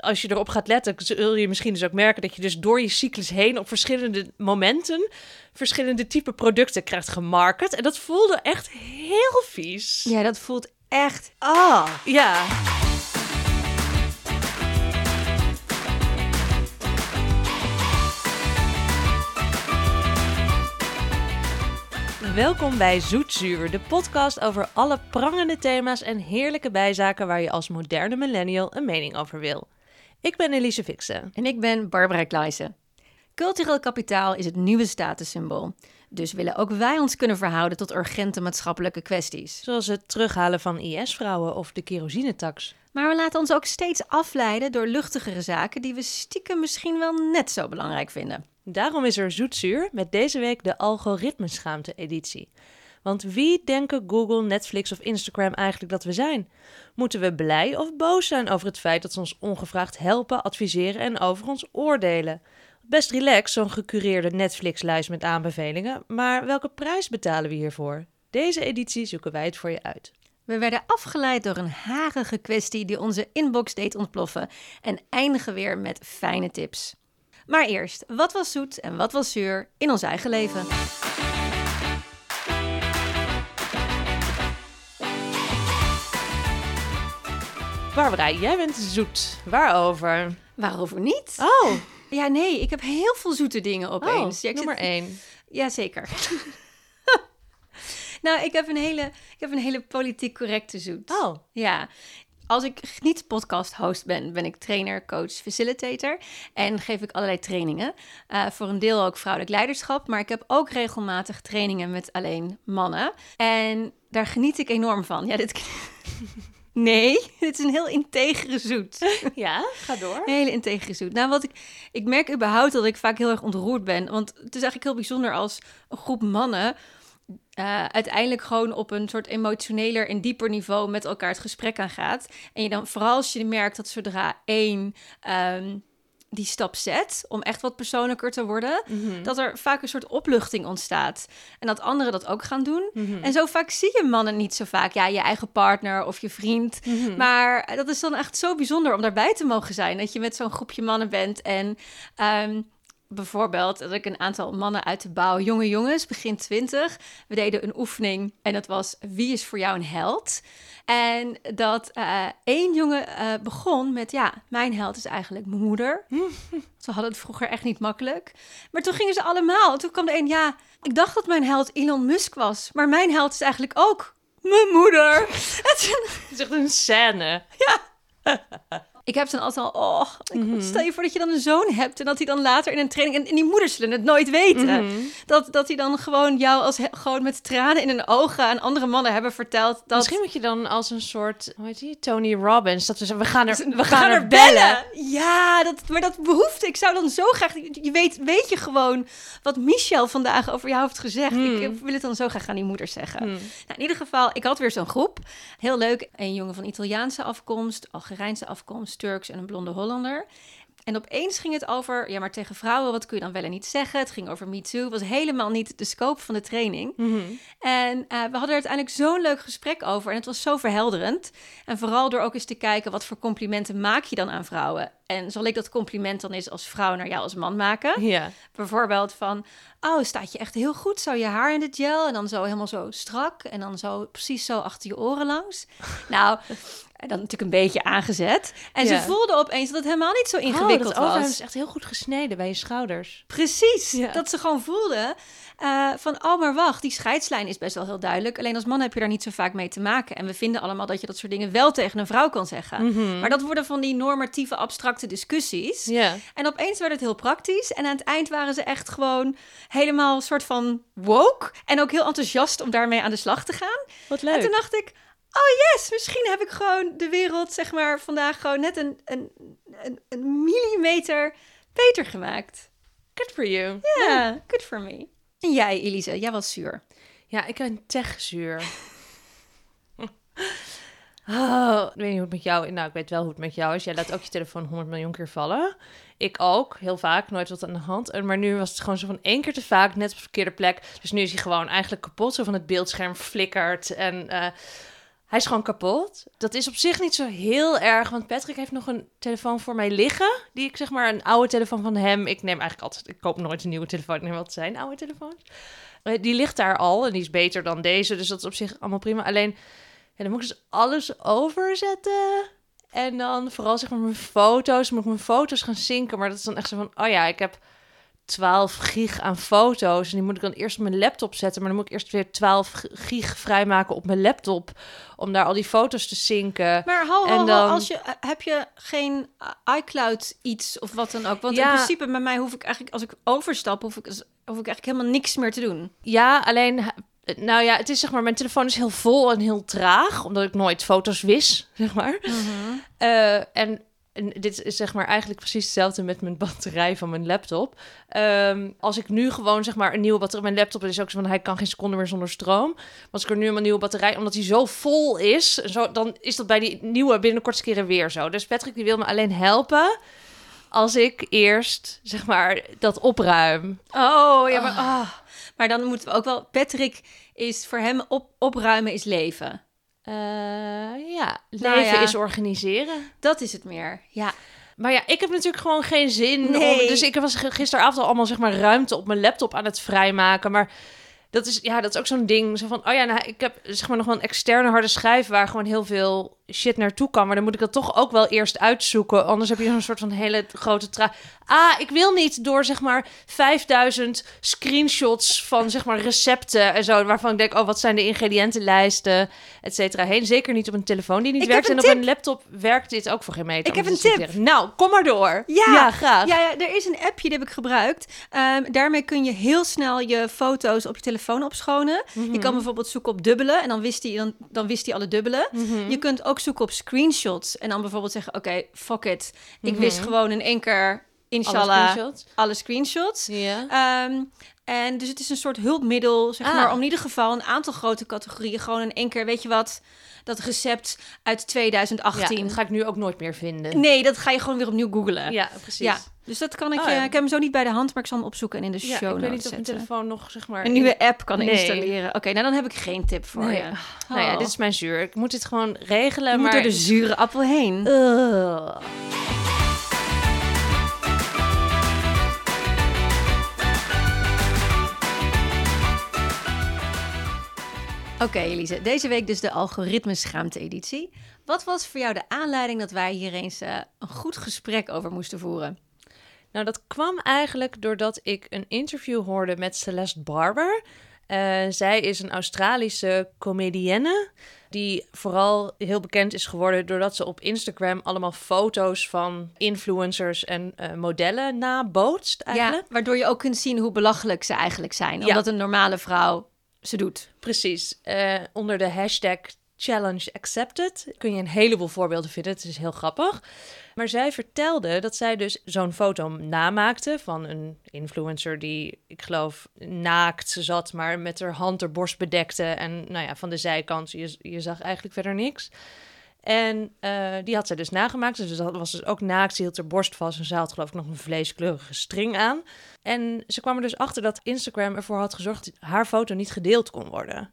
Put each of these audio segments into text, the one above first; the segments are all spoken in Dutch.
als je erop gaat letten, zul je misschien dus ook merken dat je dus door je cyclus heen op verschillende momenten verschillende type producten krijgt gemarket. En dat voelde echt heel vies. Ja, dat voelt echt. Ah. Ja. Welkom bij Zoetzuur, de podcast over alle prangende thema's en heerlijke bijzaken waar je als moderne millennial een mening over wil. Ik ben Elise Fixen. En ik ben Barbara Kleijsen. Cultureel kapitaal is het nieuwe statussymbool. Dus willen ook wij ons kunnen verhouden tot urgente maatschappelijke kwesties. Zoals het terughalen van IS-vrouwen of de kerosinetax. Maar we laten ons ook steeds afleiden door luchtigere zaken die we stiekem misschien wel net zo belangrijk vinden. Daarom is er Zoetzuur met deze week de algoritmeschaamte-editie. Want wie denken Google, Netflix of Instagram eigenlijk dat we zijn? Moeten we blij of boos zijn over het feit dat ze ons ongevraagd helpen, adviseren en over ons oordelen? Best relaxed, zo'n gecureerde Netflix-lijst met aanbevelingen, maar welke prijs betalen we hiervoor? Deze editie zoeken wij het voor je uit. We werden afgeleid door een harige kwestie die onze inbox deed ontploffen en eindigen weer met fijne tips. Maar eerst, wat was zoet en wat was zuur in ons eigen leven? Barbara, jij bent zoet. Waarover? Waarover niet? Oh, Ja, nee, ik heb heel veel zoete dingen opeens. oh ja, ik nummer zit- één. Jazeker. nou, ik heb, een hele, ik heb een hele politiek correcte zoet. Oh, Ja. Als ik niet podcast host ben, ben ik trainer, coach, facilitator. En geef ik allerlei trainingen. Eh, voor een deel ook vrouwelijk leiderschap. Maar ik heb ook regelmatig trainingen met alleen mannen. En daar geniet ik enorm van. Ja, dit... Nee, dit is een heel integere zoet. ja, ga door. Een hele integere zoet. Nou, wat ik, ik merk überhaupt dat ik vaak heel erg ontroerd ben. Want het is eigenlijk heel bijzonder als een groep mannen eh, uiteindelijk gewoon op een soort emotioneler en dieper niveau met elkaar het gesprek aangaat. En je dan vooral als je merkt dat zodra één ehm, die stap zet om echt wat persoonlijker te worden, Mhm. dat er vaak een soort opluchting ontstaat. En dat anderen dat ook gaan doen. Mhm. En zo vaak zie je mannen niet zo vaak. Ja, je eigen partner of je vriend. Mhm. Maar dat is dan echt zo bijzonder om daarbij te mogen zijn. Dat je met zo'n groepje mannen bent. En ehm, bijvoorbeeld dat ik een aantal mannen uit de bouw, jonge jongens, begin twintig. We deden een oefening en dat was wie is voor jou een held? En dat eh, één jongen eh, begon met ja, mijn held is eigenlijk mijn moeder. Ze hadden het vroeger echt niet makkelijk. Maar toen gingen ze allemaal. Toen kwam de een, ja, ik dacht dat mijn held Elon Musk was. Maar mijn held is eigenlijk ook mijn moeder. Het is echt een scène. ik heb dan altijd al, oh, ik- Mhm. stel je voor dat je dan een zoon hebt en dat hij dan later in een training, en, en die moeders zullen het nooit weten, Mhm. dat, dat hij dan gewoon jou als, gewoon met tranen in hun ogen aan andere mannen hebben verteld dat... Misschien moet je dan als een soort, hoe heet die, Tony Robbins, dat we zeggen, we gaan er, we, We gaan, er bellen. Ja, dat, maar dat behoeft. Ik zou dan zo graag. Je weet, weet je gewoon wat Michel vandaag over jou heeft gezegd. Hmm. Ik wil het dan zo graag aan die moeders zeggen. Hmm. Nou, in ieder geval, ik had weer zo'n groep. Heel leuk. Een jongen van Italiaanse afkomst, Algerijnse afkomst, Turks en een blonde Hollander. En opeens ging het over, ja, maar tegen vrouwen, wat kun je dan wel en niet zeggen? Het ging over Me Too. Het was helemaal niet de scope van de training. Mhm. En eh, we hadden er uiteindelijk zo'n leuk gesprek over. En het was zo verhelderend. En vooral door ook eens te kijken wat voor complimenten maak je dan aan vrouwen. En zal ik dat compliment dan eens als vrouw naar jou als man maken? Ja. Bijvoorbeeld van, oh, staat je echt heel goed. Zo je haar in de gel en dan zo helemaal zo strak. En dan zo precies zo achter je oren langs. nou, en dan natuurlijk een beetje aangezet. En Ja. ze voelde opeens dat het helemaal niet zo Oh, ingewikkeld dat overhemd was. is echt heel goed gesneden bij je schouders. Precies. Ja. Dat ze gewoon voelde eh, van, oh maar wacht, die scheidslijn is best wel heel duidelijk. Alleen als man heb je daar niet zo vaak mee te maken. En we vinden allemaal dat je dat soort dingen wel tegen een vrouw kan zeggen. Mhm. Maar dat worden van die normatieve, abstracte discussies. Ja. En opeens werd het heel praktisch. En aan het eind waren ze echt gewoon helemaal soort van woke. En ook heel enthousiast om daarmee aan de slag te gaan. Wat En toen dacht ik, oh yes, misschien heb ik gewoon de wereld, zeg maar, vandaag gewoon net een, een, een, een millimeter beter gemaakt. Good for you. Ja, good for me. En jij, Elise, jij was zuur. Ja, ik ben techzuur. Oh, ik weet niet hoe het met jou is. Nou, ik weet wel hoe het met jou is. Jij laat ook je telefoon 100 miljoen keer vallen. Ik ook, heel vaak, nooit wat aan de hand. Maar nu was het gewoon zo van één keer te vaak, net op de verkeerde plek. Dus nu is hij gewoon eigenlijk kapot. Zo van het beeldscherm flikkert. En eh, Hij is gewoon kapot. Dat is op zich niet zo heel erg, want Patrick heeft nog een telefoon voor mij liggen. Die ik zeg maar een oude telefoon van hem. Ik neem eigenlijk altijd, ik koop nooit een nieuwe telefoon. Ik neem altijd zijn oude telefoon. Eh, Die ligt daar al en die is beter dan deze. Dus dat is op zich allemaal prima. Alleen, ja, dan moet ik dus alles overzetten. En dan vooral zeg maar mijn foto's. Moet ik mijn foto's gaan zinken. Maar dat is dan echt zo van, oh ja, ik heb 12 gig aan foto's. En die moet ik dan eerst op mijn laptop zetten. Maar dan moet ik eerst weer 12 gig vrijmaken op mijn laptop. Om daar al die foto's te zinken. Maar ho, ho, En ho, dan- als je, eh, heb je geen eh, iCloud iets of wat dan ook? Want in Ja. principe bij mij hoef ik eigenlijk, als ik overstap, hoef ik, hoef ik eigenlijk helemaal niks meer te doen. Ja, alleen... Nou ja, het is zeg maar, mijn telefoon is heel vol en heel traag, omdat ik nooit foto's wis, zeg maar. Eh, en, en dit is zeg maar eigenlijk precies hetzelfde met mijn batterij van mijn laptop. Ehm, als ik nu gewoon zeg maar een nieuwe batterij, mijn laptop is ook zo van hij kan geen seconde meer zonder stroom. Maar als ik er nu een nieuwe batterij, omdat die zo vol is, zo, dan is dat bij die nieuwe binnenkort keren weer zo. Dus Patrick die wil me alleen helpen als ik eerst zeg maar dat opruim. Oh, ja, maar, ah. maar dan moeten we ook wel... Patrick is voor hem op, opruimen is leven. Eh, ja, leven Nou ja. is organiseren. Dat is het meer, ja. Maar ja, ik heb natuurlijk gewoon geen zin. Nee. Om, dus ik was gisteravond al allemaal zeg maar ruimte op mijn laptop aan het vrijmaken. Maar dat is, ja, dat is ook zo'n ding. Zo van, oh ja, nou, ik heb zeg maar nog wel een externe harde schijf waar gewoon heel veel shit naartoe kan. Maar dan moet ik dat toch ook wel eerst uitzoeken. Anders heb je zo'n soort van hele grote tra. Ah, ik wil niet door zeg maar 5000 screenshots van zeg maar recepten en zo. Waarvan ik denk, oh, wat zijn de ingrediëntenlijsten, et cetera. Heen. Zeker niet op een telefoon die niet Ik werkt. En op een laptop werkt dit ook voor geen meter. Ik heb een tip. Nou, kom maar door. Ja, graag. Ja, ja, er is een appje, die heb ik gebruikt. Ehm, daarmee kun je heel snel je foto's op je telefoon opschonen. Mhm. Je kan bijvoorbeeld zoeken op dubbelen en dan wist hij, dan, dan wist hij alle dubbelen. Mhm. Je kunt ook zoeken op screenshots en dan bijvoorbeeld zeggen, oké, fuck it. Ik Mhm. wist gewoon in één keer, Alle inshallah, screenshots. alle screenshots. Ja. Ehm, en dus het is een soort hulpmiddel, zeg Ah. maar, om in ieder geval een aantal grote categorieën gewoon in één keer, weet je wat, dat recept uit ja, 2018. dat ga ik nu ook nooit meer vinden. Nee, dat ga je gewoon weer opnieuw googlen. Ja, precies. Ja, dus dat kan ik. Oh, eh, ik heb hem zo niet bij de hand, maar ik zal hem opzoeken en in de Ja, show ik weet niet of mijn zetten. telefoon nog, zeg maar... Een nieuwe app kan Nee. installeren. Oké, nou dan heb ik geen tip voor Nee. je. Nou ja, Oh. dit is mijn zuur. Ik moet dit gewoon regelen, Je moet maar... door de zure appel heen. Oké, Elise. Deze week dus de algoritmeschaamte-editie. Wat was voor jou de aanleiding dat wij hier eens eh, een goed gesprek over moesten voeren? Nou, dat kwam eigenlijk doordat ik een interview hoorde met Celeste Barber. Eh, zij is een Australische comedienne die vooral heel bekend is geworden doordat ze op Instagram allemaal foto's van influencers en eh, modellen nabootst eigenlijk. Ja, waardoor je ook kunt zien hoe belachelijk ze eigenlijk zijn. Ja. Omdat een normale vrouw ze doet. Precies. Eh, onder de hashtag challenge accepted kun je een heleboel voorbeelden vinden. Het is heel grappig. Maar zij vertelde dat zij dus zo'n foto namaakte van een influencer die, ik geloof, naakt zat, maar met haar hand haar borst bedekte. En nou ja, van de zijkant, je, je zag eigenlijk verder niks. En eh, die had zij dus nagemaakt. Dus dat was dus ook naakt. Ze hield haar borst vast en ze had geloof ik nog een vleeskleurige string aan. En ze kwam er dus achter dat Instagram ervoor had gezorgd dat haar foto niet gedeeld kon worden.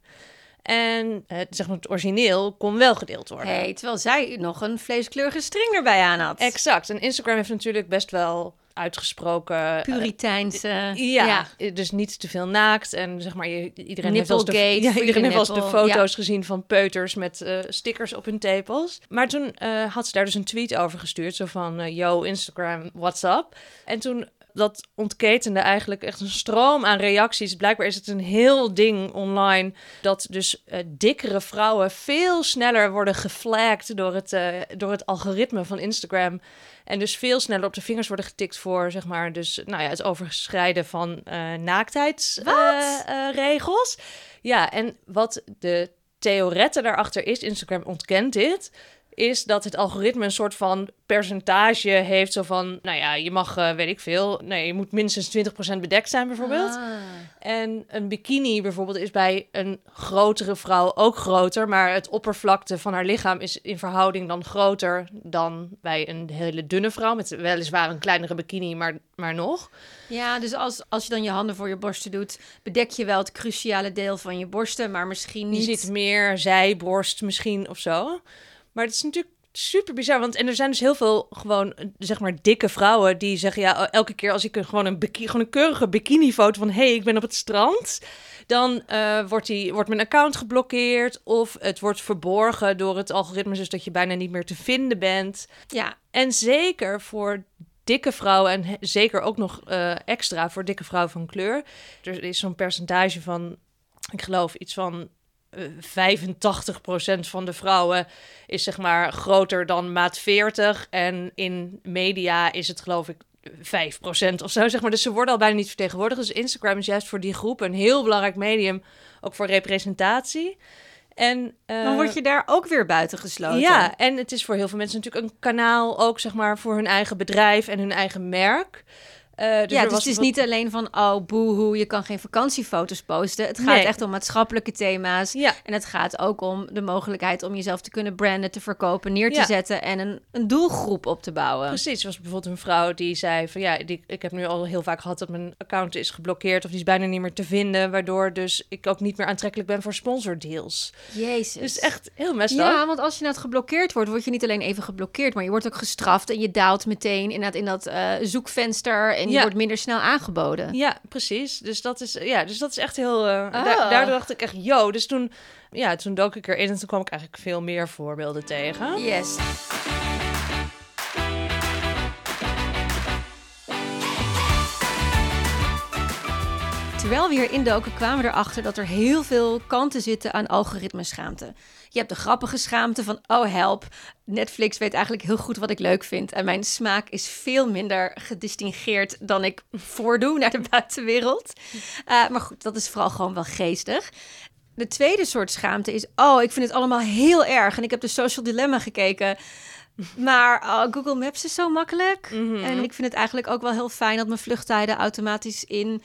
En het, zeg maar, het origineel kon wel gedeeld worden. Hey, terwijl zij nog een vleeskleurige string erbij aan had. Exact. En Instagram heeft natuurlijk best wel uitgesproken... eh, Puriteinse. ja, dus niet te veel naakt. En zeg maar, je, iedereen heeft wel de, ja, iedereen heeft wel eens de foto's gezien van peuters met eh, stickers op hun tepels. Maar toen eh, had ze daar dus een tweet over gestuurd. Zo van, eh, yo, Instagram, what's up? En toen dat ontketende eigenlijk echt een stroom aan reacties. Blijkbaar is het een heel ding online dat dus eh, dikkere vrouwen veel sneller worden geflagged door het, eh, door het algoritme van Instagram. En dus veel sneller op de vingers worden getikt voor, zeg maar, dus, nou ja, het overschrijden van eh naaktheidsregels. ja, en wat de theorette daarachter is, Instagram ontkent dit, is dat het algoritme een soort van percentage heeft. Zo van, nou ja, je mag, eh, weet ik veel, nee, je moet minstens 20% bedekt zijn bijvoorbeeld. Ah. En een bikini bijvoorbeeld is bij een grotere vrouw ook groter, maar het oppervlakte van haar lichaam is in verhouding dan groter dan bij een hele dunne vrouw met weliswaar een kleinere bikini, maar, maar nog. Ja, dus als, als je dan je handen voor je borsten doet, bedek je wel het cruciale deel van je borsten, maar misschien niet. Je ziet meer zijborst misschien of zo. Maar het is natuurlijk super bizar. Want en er zijn dus heel veel gewoon, zeg maar, dikke vrouwen die zeggen: ja, elke keer als ik een, gewoon een, bikini, gewoon een keurige bikini-foto van: hé, hey, ik ben op het strand. Dan uh, wordt, die, wordt mijn account geblokkeerd. Of het wordt verborgen door het algoritme, dus dat je bijna niet meer te vinden bent. Ja, en zeker voor dikke vrouwen en zeker ook nog uh, extra voor dikke vrouwen van kleur. Er is zo'n percentage van, ik geloof iets van 85% van de vrouwen is zeg maar groter dan maat 40. En in media is het geloof ik 5% of zo, zeg maar. Dus ze worden al bijna niet vertegenwoordigd. Dus Instagram is juist voor die groep een heel belangrijk medium, ook voor representatie. En, uh, dan word je daar ook weer buiten gesloten. Ja, en het is voor heel veel mensen natuurlijk een kanaal ook, zeg maar, voor hun eigen bedrijf en hun eigen merk. Uh, dus ja, dus het is niet alleen van, oh, boehoe, je kan geen vakantiefoto's posten. Het gaat echt om maatschappelijke thema's. Ja. En het gaat ook om de mogelijkheid om jezelf te kunnen branden, te verkopen, neer te zetten en een, een doelgroep op te bouwen. Precies, was bijvoorbeeld een vrouw die zei van, ja, die, ik heb nu al heel vaak gehad dat mijn account is geblokkeerd of die is bijna niet meer te vinden, waardoor dus ik ook niet meer aantrekkelijk ben voor sponsordeals. Jezus. Dus echt heel messed Ja, want als je net geblokkeerd wordt, word je niet alleen even geblokkeerd, maar je wordt ook gestraft en je daalt meteen in dat, in dat uh, zoekvenster en je wordt minder snel aangeboden. Ja, precies. Dus dat is, ja, dus dat is echt heel... Uh, daardoor dacht ik echt, yo. Dus toen, ja, toen dook ik erin en toen kwam ik eigenlijk veel meer voorbeelden tegen. Yes. Terwijl we hier indoken, kwamen we erachter dat er heel veel kanten zitten aan algoritmeschaamte. Je hebt de grappige schaamte van, oh help, Netflix weet eigenlijk heel goed wat ik leuk vind. En mijn smaak is veel minder gedistingeerd dan ik voordoe naar de buitenwereld. Uh, maar goed, dat is vooral gewoon wel geestig. De tweede soort schaamte is, oh, ik vind het allemaal heel erg. En ik heb de Social Dilemma gekeken. Maar oh, Google Maps is zo makkelijk. Mhm. En ik vind het eigenlijk ook wel heel fijn dat mijn vluchttijden automatisch in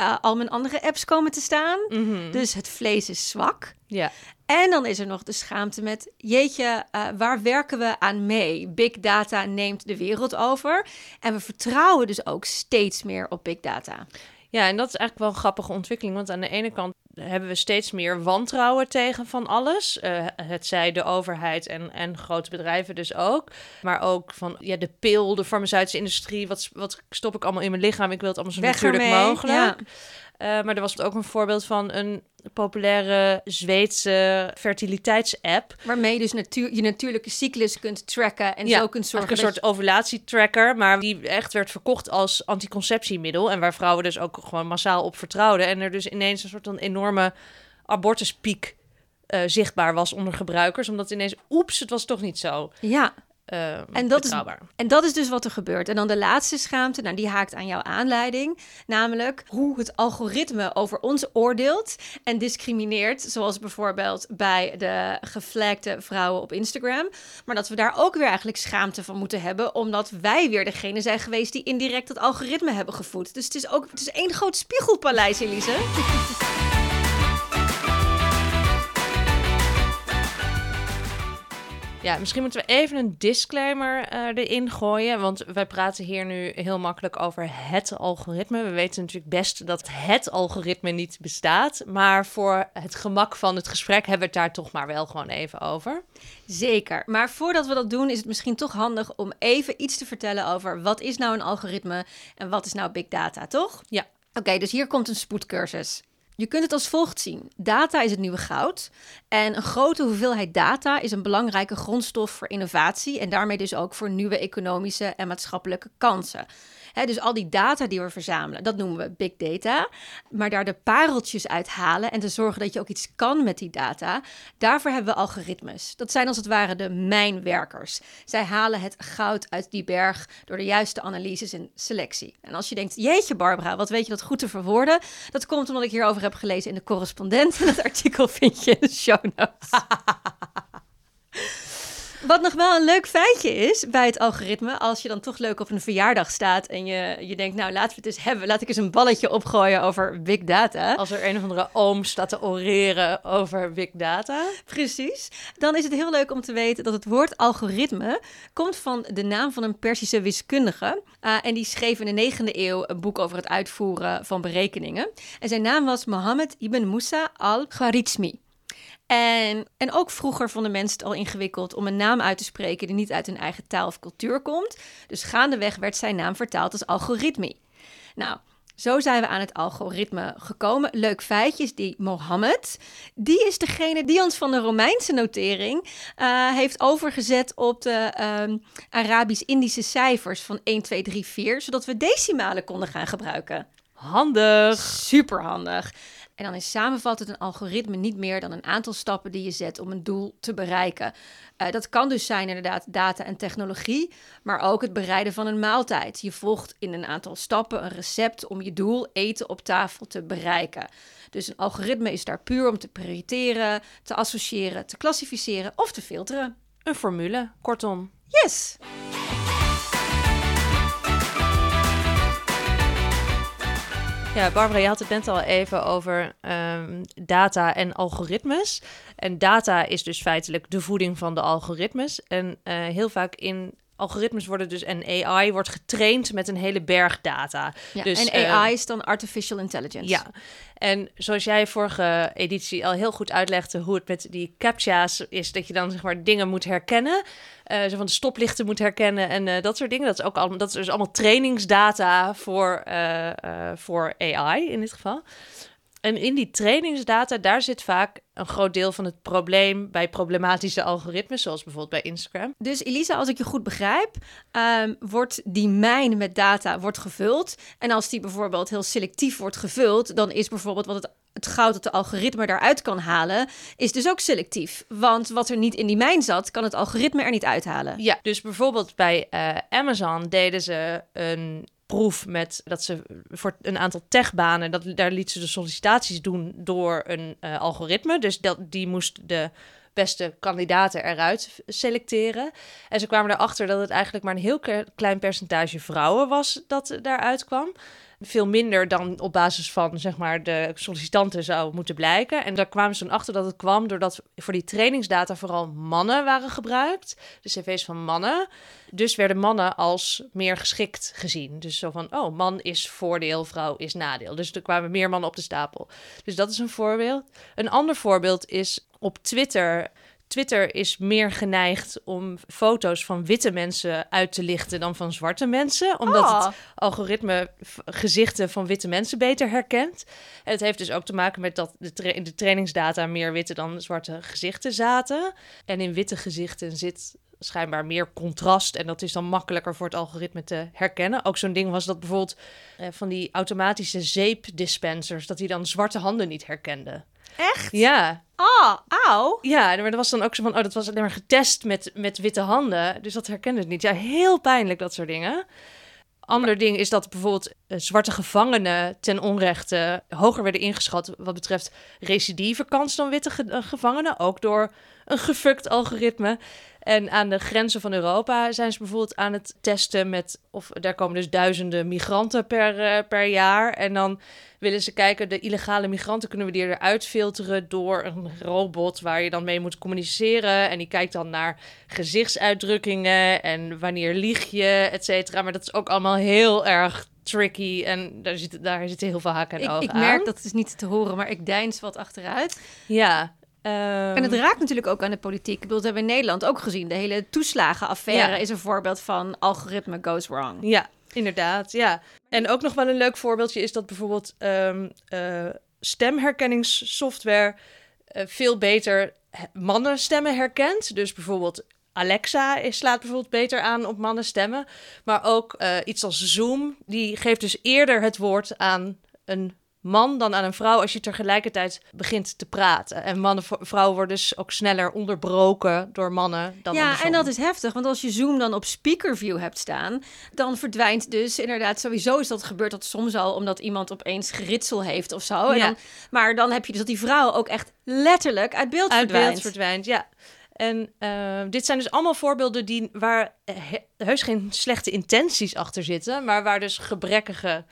uh, al mijn andere apps komen te staan. Mhm. Dus het vlees is zwak. Ja. En dan is er nog de schaamte met, jeetje, uh, waar werken we aan mee? Big data neemt de wereld over. En we vertrouwen dus ook steeds meer op big data. Ja, en dat is eigenlijk wel een grappige ontwikkeling. Want aan de ene kant hebben we steeds meer wantrouwen tegen van alles. Uh, het zij de overheid en, en grote bedrijven dus ook. Maar ook van ja, de pil, de farmaceutische industrie. Wat, wat stop ik allemaal in mijn lichaam? Ik wil het allemaal zo natuurlijk mogelijk. Ja. Uh, maar er was ook een voorbeeld van een populaire Zweedse fertiliteitsapp. Waarmee je dus natuur, je natuurlijke cyclus kunt tracken en ja, zo kunt zorgen. Een soort ovulatietracker, maar die echt werd verkocht als anticonceptiemiddel. En waar vrouwen dus ook gewoon massaal op vertrouwden. En er dus ineens een soort van enorme abortuspiek uh, zichtbaar was onder gebruikers. Omdat ineens, oeps, het was toch niet zo. Ja. Ehm, en, dat is, en dat is dus wat er gebeurt. En dan de laatste schaamte, nou, die haakt aan jouw aanleiding. Namelijk hoe het algoritme over ons oordeelt en discrimineert. Zoals bijvoorbeeld bij de geflagde vrouwen op Instagram. Maar dat we daar ook weer eigenlijk schaamte van moeten hebben. Omdat wij weer degene zijn geweest die indirect het algoritme hebben gevoed. Dus het is ook het is één groot spiegelpaleis, Elise. Ja, misschien moeten we even een disclaimer uh, erin gooien. Want wij praten hier nu heel makkelijk over het algoritme. We weten natuurlijk best dat het algoritme niet bestaat. Maar voor het gemak van het gesprek hebben we het daar toch maar wel gewoon even over. Zeker. Maar voordat we dat doen, is het misschien toch handig om even iets te vertellen over wat is nou een algoritme en wat is nou big data, toch? Ja. Oké, dus hier komt een spoedcursus. Je kunt het als volgt zien. Data is het nieuwe goud. En een grote hoeveelheid data is een belangrijke grondstof voor innovatie en daarmee dus ook voor nieuwe economische en maatschappelijke kansen dus al die data die we verzamelen, dat noemen we big data. Maar daar de pareltjes uit halen en te zorgen dat je ook iets kan met die data, daarvoor hebben we algoritmes. Dat zijn als het ware de mijnwerkers. Zij halen het goud uit die berg door de juiste analyses en selectie. En als je denkt, jeetje Barbara, wat weet je dat goed te verwoorden? Dat komt omdat ik hierover heb gelezen in de correspondent. En het artikel vind je in de show notes. Wat nog wel een leuk feitje is bij het algoritme, als je dan toch leuk op een verjaardag staat en je, je denkt, nou laten we het eens hebben, laat ik eens een balletje opgooien over big data. Als er een of andere oom staat te oreren over big data. Precies. Dan is het heel leuk om te weten dat het woord algoritme komt van de naam van een Persische wiskundige. Uh, en die schreef in de 9e eeuw een boek over het uitvoeren van berekeningen. En zijn naam was Mohammed ibn Musa al-Khwarizmi. En, en ook vroeger vonden mensen het al ingewikkeld om een naam uit te spreken die niet uit hun eigen taal of cultuur komt. Dus gaandeweg werd zijn naam vertaald als algoritme. Nou, zo zijn we aan het algoritme gekomen. Leuk feitje is die Mohammed. Die is degene die ons van de Romeinse notering uh, heeft overgezet op de um, Arabisch-Indische cijfers van 1, 2, 3, 4, zodat we decimalen konden gaan gebruiken. Handig. Super handig. En dan is samenvattend een algoritme niet meer dan een aantal stappen die je zet om een doel te bereiken. Uh, dat kan dus zijn inderdaad data en technologie, maar ook het bereiden van een maaltijd. Je volgt in een aantal stappen een recept om je doel eten op tafel te bereiken. Dus een algoritme is daar puur om te prioriteren, te associëren, te klassificeren of te filteren. Een formule, kortom. Yes! Ja, Barbara, je had het net al even over um, data en algoritmes. En data is dus feitelijk de voeding van de algoritmes. En uh, heel vaak in algoritmes worden dus en AI wordt getraind met een hele berg data. Ja, dus, en AI uh, is dan artificial intelligence. Ja, en zoals jij vorige editie al heel goed uitlegde hoe het met die captcha's is, dat je dan zeg maar dingen moet herkennen, uh, zo van de stoplichten moet herkennen en uh, dat soort dingen. Dat is ook allemaal, dat is dus allemaal trainingsdata voor, uh, voor AI in dit geval. En in die trainingsdata, daar zit vaak een groot deel van het probleem bij problematische algoritmes, zoals bijvoorbeeld bij Instagram. Dus Elisa, als ik je goed begrijp, um, wordt die mijn met data wordt gevuld. En als die bijvoorbeeld heel selectief wordt gevuld, dan is bijvoorbeeld wat het het goud dat de algoritme daaruit kan halen, is dus ook selectief. Want wat er niet in die mijn zat, kan het algoritme er niet uithalen. Ja, dus bijvoorbeeld bij uh, Amazon deden ze een proef met dat ze voor een aantal techbanen, dat, daar liet ze de sollicitaties doen door een uh, algoritme. Dus dat, die moest de beste kandidaten eruit selecteren. En ze kwamen erachter dat het eigenlijk maar een heel klein percentage vrouwen was dat daaruit kwam veel minder dan op basis van zeg maar de sollicitanten zou moeten blijken. En daar kwamen ze toen achter dat het kwam doordat voor die trainingsdata vooral mannen waren gebruikt, de cv's van mannen. Dus werden mannen als meer geschikt gezien. Dus zo van, oh, man is voordeel, vrouw is nadeel. Dus er kwamen meer mannen op de stapel. Dus dat is een voorbeeld. Een ander voorbeeld is op Twitter Twitter is meer geneigd om foto's van witte mensen uit te lichten dan van zwarte mensen. Omdat Ah. het algoritme gezichten van witte mensen beter herkent. En het heeft dus ook te maken met dat de, tra- in de trainingsdata meer witte dan zwarte gezichten zaten. En in witte gezichten zit schijnbaar meer contrast. En dat is dan makkelijker voor het algoritme te herkennen. Ook zo'n ding was dat bijvoorbeeld eh, van die automatische zeepdispensers... dat die dan zwarte handen niet herkenden. Echt? Ja, Ah, auw. ja, maar dat was dan ook zo van, oh, dat was alleen maar getest met, met witte handen. Dus dat herkende het niet. Ja, heel pijnlijk, dat soort dingen. Ander ding is dat bijvoorbeeld eh, zwarte gevangenen ten onrechte hoger werden ingeschat wat betreft recidivekans dan witte ge- eh, gevangenen. Ook door een gefukt algoritme. En aan de grenzen van Europa zijn ze bijvoorbeeld aan het testen met, of daar komen dus duizenden migranten per, eh, per jaar. En dan willen ze kijken, de illegale migranten kunnen we die eruit filteren door een robot waar je dan mee moet communiceren. En die kijkt dan naar gezichtsuitdrukkingen en wanneer lieg je, et cetera. Maar dat is ook allemaal heel erg tricky en daar zitten, daar zitten heel veel haken en Ik, ogen ik merk aan. dat is niet te horen, maar ik deins wat achteruit. Ja. Ehm, En het raakt natuurlijk ook aan de politiek. Ik bedoel, dat hebben we in Nederland ook gezien. De hele toeslagenaffaire Ja. is een voorbeeld van algoritme goes wrong. Ja, inderdaad. Ja. En ook nog wel een leuk voorbeeldje is dat bijvoorbeeld eh, stemherkenningssoftware eh, veel beter mannenstemmen herkent. Dus bijvoorbeeld Alexa slaat bijvoorbeeld beter aan op mannenstemmen. Maar ook eh, iets als Zoom, die geeft dus eerder het woord aan een man dan aan een vrouw als je tegelijkertijd begint te praten. En mannen, vrouwen worden dus ook sneller onderbroken door mannen dan Ja, andersom. en dat is heftig, want als je Zoom dan op speakerview hebt staan, dan verdwijnt dus inderdaad sowieso is dat gebeurt dat soms al omdat iemand opeens geritsel heeft of zo. En Ja. dan, maar dan heb je dus dat die vrouw ook echt letterlijk uit beeld uit verdwijnt. beeld verdwijnt. Ja. En uh, dit zijn dus allemaal voorbeelden die, waar he heus geen slechte intenties achter zitten, maar waar dus gebrekkige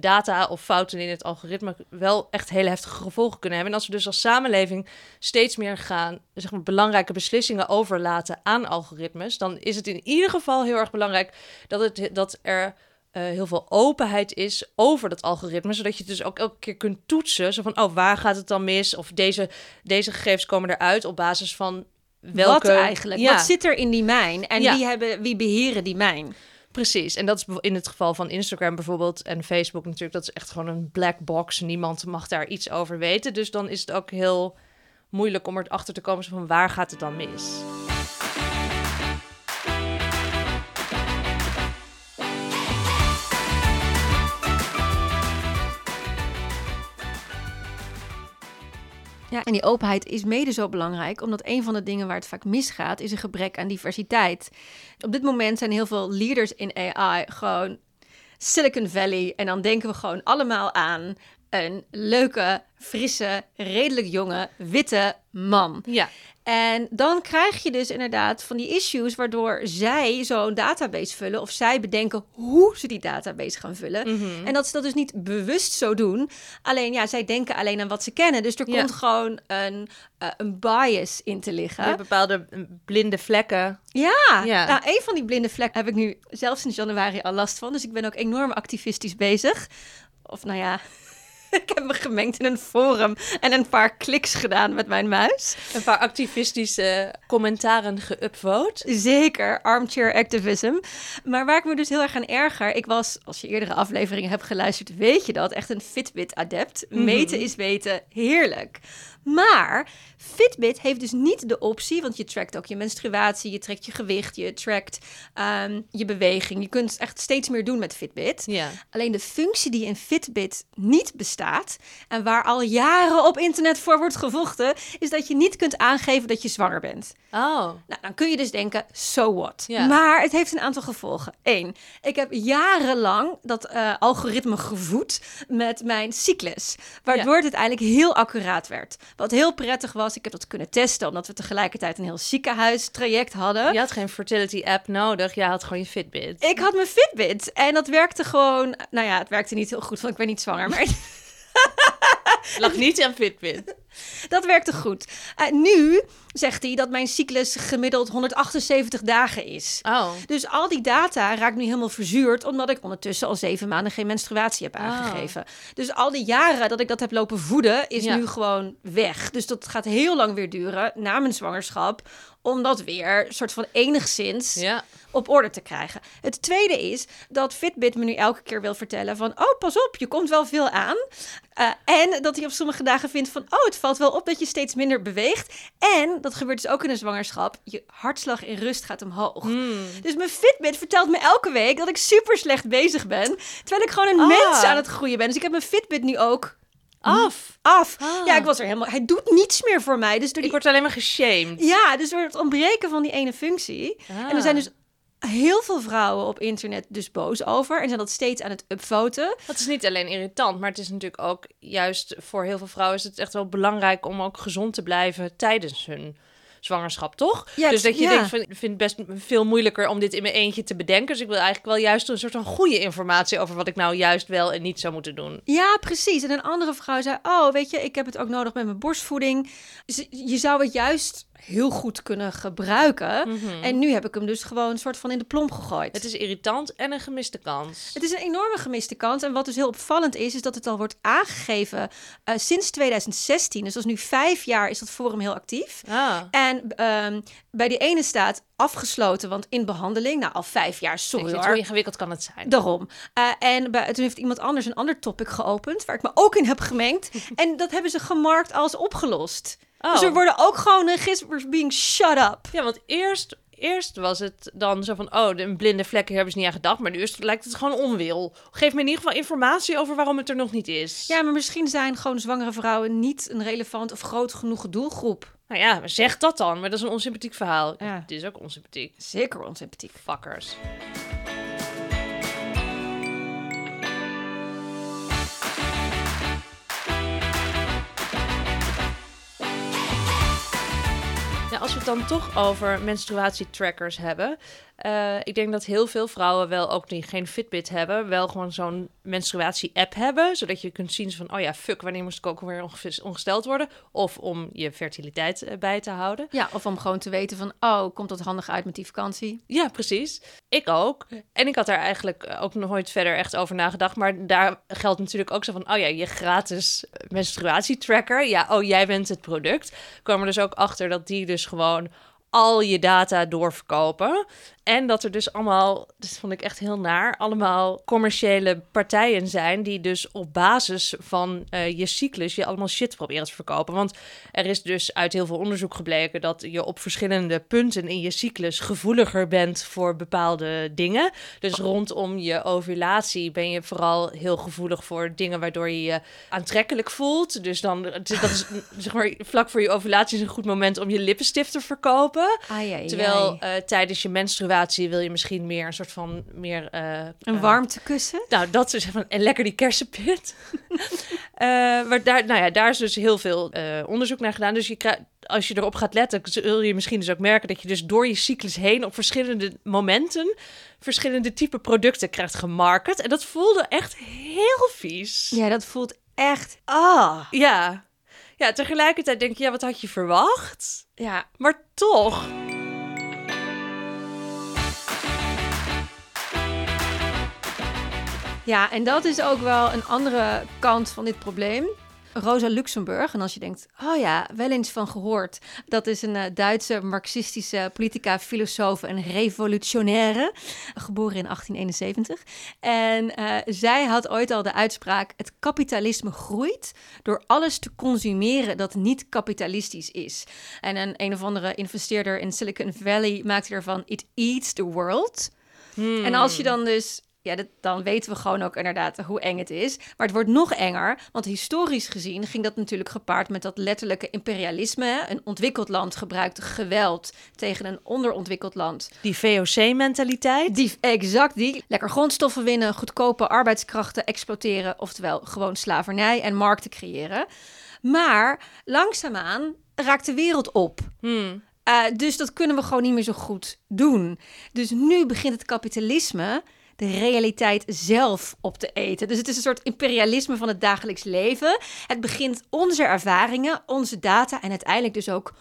data of fouten in het algoritme wel echt hele heftige gevolgen kunnen hebben. En als we dus als samenleving steeds meer gaan, zeg maar, belangrijke beslissingen overlaten aan algoritmes, dan is het in ieder geval heel erg belangrijk dat, het, dat er uh, heel veel openheid is over dat algoritme, zodat je het dus ook elke keer kunt toetsen. Zo van, oh, waar gaat het dan mis? Of deze, deze gegevens komen eruit op basis van welke... Wat eigenlijk? Ja. Wat zit er in die mijn? En ja. wie, hebben, wie beheren die mijn? Precies, en dat is in het geval van Instagram bijvoorbeeld en Facebook natuurlijk, dat is echt gewoon een black box. Niemand mag daar iets over weten. Dus dan is het ook heel moeilijk om erachter te komen van waar gaat het dan mis. Ja, en die openheid is mede zo belangrijk, omdat een van de dingen waar het vaak misgaat, is een gebrek aan diversiteit. Op dit moment zijn heel veel leaders in AI gewoon Silicon Valley. En dan denken we gewoon allemaal aan een leuke, frisse, redelijk jonge, witte man. Ja. En dan krijg je dus inderdaad van die issues waardoor zij zo'n database vullen of zij bedenken hoe ze die database gaan vullen. Mhm. En dat ze dat dus niet bewust zo doen. Alleen ja, zij denken alleen aan wat ze kennen. Dus er Ja. komt gewoon een, eh, een bias in te liggen. Ja, bepaalde mm, blinde vlekken. Ja, Ja. nou een van die blinde vlekken heb ik nu zelfs sinds januari al last van. Dus ik ben ook enorm activistisch bezig. Of nou ja, ik heb me gemengd in een forum en een paar kliks gedaan met mijn muis. Een paar activistische commentaren geüpvote. Zeker, armchair activism. Maar waar ik me dus heel erg aan erger, ik was, als je eerdere afleveringen hebt geluisterd, weet je dat, echt een Fitbit-adept. Mhm. Meten is weten, heerlijk. Maar Fitbit heeft dus niet de optie, want je trackt ook je menstruatie, je trekt je gewicht, je trackt ehm, je beweging. Je kunt echt steeds meer doen met Fitbit. Ja. Alleen de functie die in Fitbit niet bestaat en waar al jaren op internet voor wordt gevochten, is dat je niet kunt aangeven dat je zwanger bent. Oh. Nou, dan kun je dus denken, so what? Ja. Maar het heeft een aantal gevolgen. Eén, ik heb jarenlang dat eh, algoritme gevoed met mijn cyclus. Waardoor het uiteindelijk heel accuraat werd. Wat heel prettig was, ik heb dat kunnen testen... omdat we tegelijkertijd een heel ziekenhuistraject hadden. Je had geen fertility app nodig. Je had gewoon je Fitbit. Ik had mijn Fitbit en dat werkte gewoon... Nou ja, het werkte niet heel goed, want ik ben niet zwanger. Maar Lag niet aan Fitbit. Dat werkte goed. Eh, nu zegt hij dat mijn cyclus gemiddeld 178 dagen is. Oh. Dus al die data raakt nu helemaal verzuurd, omdat ik ondertussen al zeven maanden geen menstruatie heb Oh. aangegeven. Dus al die jaren dat ik dat heb lopen voeden, is Ja. nu gewoon weg. Dus dat gaat heel lang weer duren na mijn zwangerschap, om dat weer soort van enigszins Ja. op orde te krijgen. Het tweede is dat Fitbit me nu elke keer wil vertellen van... oh, pas op, je komt wel veel aan. Uh, en dat hij op sommige dagen vindt van... oh, het valt wel op dat je steeds minder beweegt. En, dat gebeurt dus ook in een zwangerschap... je hartslag in rust gaat omhoog. Hmm. Dus mijn Fitbit vertelt me elke week dat ik super slecht bezig ben... terwijl ik gewoon een Ah. mens aan het groeien ben. Dus ik heb mijn Fitbit nu ook Af. af. Ah. Ja, ik was er helemaal... Hij doet niets meer voor mij. Dus door Ik word alleen maar geshamed. Ja, dus door het ontbreken van die ene functie... Ah. En er zijn dus heel veel vrouwen op internet dus boos over. En zijn dat steeds aan het upvoten. Dat is niet alleen irritant, maar het is natuurlijk ook juist voor heel veel vrouwen is het echt wel belangrijk om ook gezond te blijven tijdens hun zwangerschap, toch? Ja, dus dat je ja. denkt van, ik vind het best veel moeilijker om dit in mijn eentje te bedenken. Dus ik wil eigenlijk wel juist een soort van goede informatie over wat ik nou juist wel en niet zou moeten doen. Ja, precies. En een andere vrouw zei: Oh, weet je, ik heb het ook nodig met mijn borstvoeding. Je zou het juist heel goed kunnen gebruiken. En nu heb ik hem dus gewoon een soort van in de plomp gegooid. Het is irritant en een gemiste kans. Het is een enorme gemiste kans. En wat dus heel opvallend is, is dat het al wordt aangegeven eh, sinds 2016. Dus dat is nu vijf jaar is dat forum heel actief. Ah. En ehm, bij die ene staat afgesloten, want in behandeling. Nou, al vijf jaar, sorry hoor. hoe ingewikkeld kan het zijn? Daarom. Eh, en bij, toen heeft iemand anders een ander topic geopend, waar ik me ook in heb gemengd. en dat hebben ze gemarkt als opgelost. Oh. Dus er worden ook gewoon registers being shut up. Ja, want eerst, eerst was het dan zo van... oh, de blinde vlekken hebben ze niet aan gedacht... maar nu is, lijkt het gewoon onwil. Geef me in ieder geval informatie over waarom het er nog niet is. Ja, maar misschien zijn gewoon zwangere vrouwen niet een relevant of groot genoeg doelgroep. Nou ja, zeg dat dan. Maar dat is een onsympathiek verhaal. Ja. Het is ook onsympathiek. Zeker onsympathiek. Fuckers. Ja, als we het dan toch over menstruatietrackers hebben. Uh, ik denk dat heel veel vrouwen wel ook die geen Fitbit hebben, wel gewoon zo'n menstruatie-app hebben, zodat je kunt zien van, oh ja, fuck, wanneer moest ik ook weer ongesteld worden? Of om je fertiliteit uh, bij te houden. Ja, of om gewoon te weten van, oh, komt dat handig uit met die vakantie? Ja, precies. Ik ook. En ik had daar eigenlijk ook nog nooit verder echt over nagedacht, maar daar geldt natuurlijk ook zo van, oh ja, je gratis menstruatietracker, ja, oh, jij bent het product. Kwam er dus ook achter dat die dus gewoon al je data doorverkopen. En dat er dus allemaal, dat vond ik echt heel naar, allemaal commerciële partijen zijn die dus op basis van uh, je cyclus je allemaal shit proberen te verkopen. Want er is dus uit heel veel onderzoek gebleken dat je op verschillende punten in je cyclus gevoeliger bent voor bepaalde dingen. Dus rondom je ovulatie ben je vooral heel gevoelig voor dingen waardoor je je aantrekkelijk voelt. Dus dan, dat is zeg maar vlak voor je ovulatie is een goed moment om je lippenstift te verkopen. Terwijl uh, tijdens je menstruatie wil je misschien meer een soort van meer... Uh, een uh, warmtekussen? Nou, dat is van... En lekker die kersenpit. uh, maar daar, nou ja, daar is dus heel veel onderzoek naar gedaan. Dus je krijgt als je erop gaat letten, zul je misschien dus ook merken dat je dus door je cyclus heen op verschillende momenten verschillende type producten krijgt gemarket. En dat voelde echt heel vies. Ja, dat voelt echt. Ah. Ja. Ja, tegelijkertijd denk je, ja, wat had je verwacht? Ja. Maar toch. Ja, en dat is ook wel een andere kant van dit probleem. Rosa Luxemburg. En als je denkt, oh ja, wel eens van gehoord. Dat is een uh, Duitse marxistische politica, filosoof en revolutionaire. Geboren in 1871. En uh, zij had ooit al de uitspraak: het kapitalisme groeit door alles te consumeren dat niet kapitalistisch is. En een een of andere investeerder in Silicon Valley maakte ervan: it eats the world. Hmm. En als je dan dus ja, dan weten we gewoon ook inderdaad hoe eng het is. Maar het wordt nog enger, want historisch gezien ging dat natuurlijk gepaard met dat letterlijke imperialisme. Een ontwikkeld land gebruikt geweld tegen een onderontwikkeld land. Die VOC-mentaliteit? Die, exact die. Lekker grondstoffen winnen, goedkope arbeidskrachten exploiteren, oftewel gewoon slavernij en markten creëren. Maar langzaamaan raakt de wereld op. Hmm. Uh, dus dat kunnen we gewoon niet meer zo goed doen. Dus nu begint het kapitalisme de realiteit zelf op te eten. Dus het is een soort imperialisme van het dagelijks leven. Het begint onze ervaringen, onze data en uiteindelijk dus ook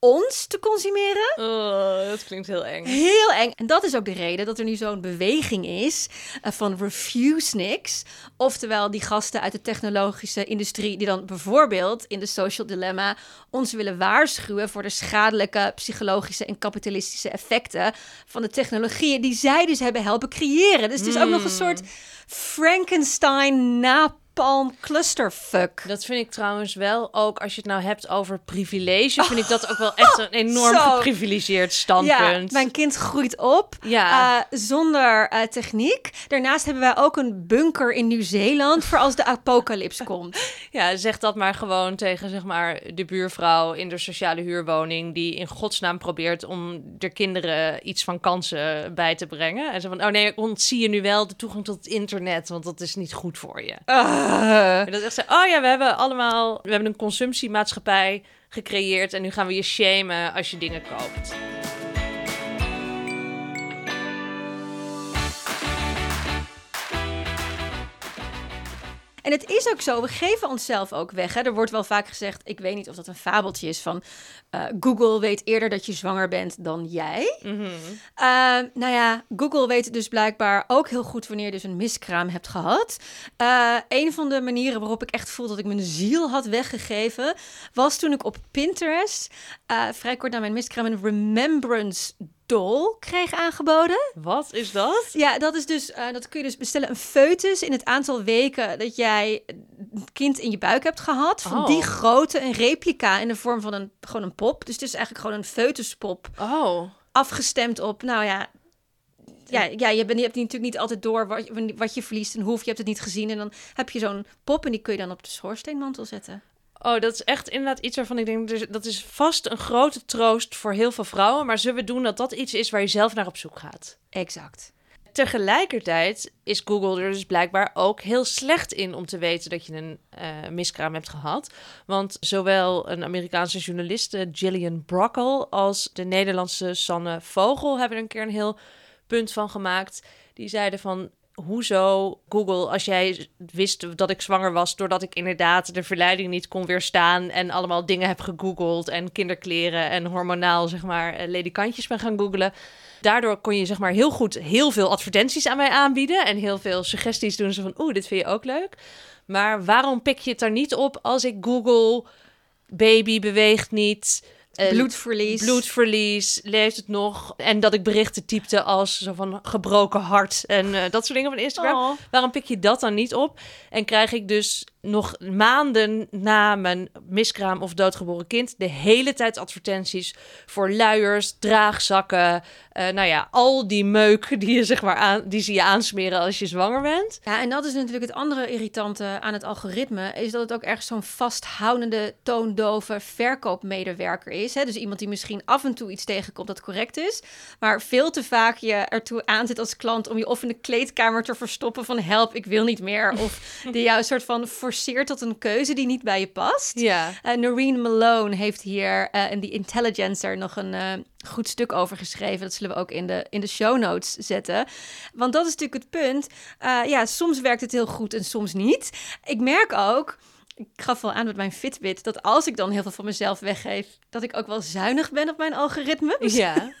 ons te consumeren. Oh, dat klinkt heel eng. Heel eng. En dat is ook de reden dat er nu zo'n beweging is uh, van refuse Oftewel die gasten uit de technologische industrie die dan bijvoorbeeld in de social dilemma ons willen waarschuwen voor de schadelijke psychologische en kapitalistische effecten van de technologieën die zij dus hebben helpen creëren. Dus het is ook nog een hmm. soort Frankenstein na palm clusterfuck. Dat vind ik trouwens wel ook, als je het nou hebt over privilege, vind ik dat ook wel echt een enorm geprivilegeerd standpunt. Ja, mijn kind groeit op ja. Uh, zonder uh, techniek. Daarnaast hebben wij ook een bunker in Nieuw-Zeeland voor als de apocalyps komt. Ja, zeg dat maar gewoon tegen zeg maar de buurvrouw in de sociale huurwoning die in godsnaam probeert om de kinderen iets van kansen bij te brengen. En ze van, oh nee, ontzie je nu wel de toegang tot het internet, want dat is niet goed voor je. Uh. En dan zegt ze, oh ja, we hebben allemaal, we hebben een consumptiemaatschappij gecreëerd en nu gaan we je shamen als je dingen koopt. En het is ook zo, we geven onszelf ook weg. Hè? Er wordt wel vaak gezegd, ik weet niet of dat een fabeltje is van uh, Google weet eerder dat je zwanger bent dan jij. Mm -hmm. nou ja, Google weet dus blijkbaar ook heel goed wanneer je dus een miskraam hebt gehad. Uh, een van de manieren waarop ik echt voel dat ik mijn ziel had weggegeven, was toen ik op Pinterest vrij kort na mijn miskraam een remembrance Dol kreeg aangeboden. Wat is dat? Ja, dat is dus, uh, dat kun je dus bestellen. Een foetus in het aantal weken dat jij een kind in je buik hebt gehad. Van die oh. grootte, een replica in de vorm van een, gewoon een pop. Dus het is eigenlijk gewoon een foetuspop. Oh. Afgestemd op, nou ja, ja, ja je, bent, je hebt natuurlijk niet altijd door wat, wat je verliest en hoe. je hebt het niet gezien. En dan heb je zo'n pop en die kun je dan op de schoorsteenmantel zetten. Oh, dat is echt inderdaad iets waarvan ik denk, dat is vast een grote troost voor heel veel vrouwen. Maar zullen we doen dat dat iets is waar je zelf naar op zoek gaat? Exact. Tegelijkertijd is Google er dus blijkbaar ook heel slecht in om te weten dat je een uh, miskraam hebt gehad. Want zowel een Amerikaanse journaliste Gillian Brockel als de Nederlandse Sanne Vogel hebben er een keer een heel punt van gemaakt. Die zeiden van hoezo Google, als jij wist dat ik zwanger was, doordat ik inderdaad de verleiding niet kon weerstaan en allemaal dingen heb gegoogeld en kinderkleren en hormonaal, zeg maar, eh, ledikantjes ben gaan googlen. Daardoor kon je zeg maar heel goed heel veel advertenties aan mij aanbieden en heel veel suggesties doen. Ze van, oeh, dit vind je ook leuk. Maar waarom pik je het er niet op als ik Google baby beweegt niet, bloedverlies. Bloedverlies, leeft het nog? En dat ik berichten typte als zo van gebroken hart en uh, dat soort dingen van Instagram. Oh. Waarom pik je dat dan niet op? En krijg ik dus nog maanden na mijn miskraam of doodgeboren kind de hele tijd advertenties voor luiers, draagzakken, uh, nou ja, al die meuk die je zeg maar aan, die ze je aansmeren als je zwanger bent. Ja, en dat is natuurlijk het andere irritante aan het algoritme, is dat het ook erg zo'n vasthoudende, toondove verkoopmedewerker is. Hè? Dus iemand die misschien af en toe iets tegenkomt dat correct is, maar veel te vaak je ertoe aanzet als klant om je of in de kleedkamer te verstoppen van help, ik wil niet meer, of die jou een soort van forceert tot een keuze die niet bij je past. Ja. Uh, Noreen Malone heeft hier uh, in The Intelligencer nog een uh, goed stuk over geschreven. Dat zullen we ook in de, in de show notes zetten. Want dat is natuurlijk het punt. ja, soms werkt het heel goed en soms niet. Ik merk ook ik gaf wel aan met mijn Fitbit dat als ik dan heel veel van mezelf weggeef, dat ik ook wel zuinig ben op mijn algoritmes. Ja.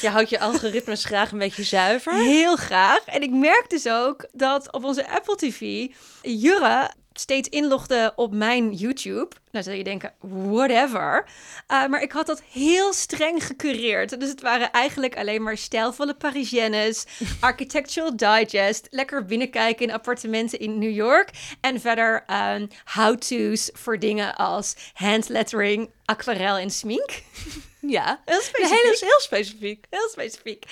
Je houdt je algoritmes graag een beetje zuiver. Heel graag. En ik merk dus ook dat op onze Apple TV Jurre steeds inlogde op mijn YouTube. Nou zou je denken, whatever. Uh, maar ik had dat heel streng gecureerd. Dus het waren eigenlijk alleen maar stijlvolle Parisiennes, Architectural Digest, lekker binnenkijken in appartementen in New York. En verder um, how-to's voor dingen als handlettering, aquarel en smink. Ja, heel specifiek. heel, heel specifiek. Heel specifiek.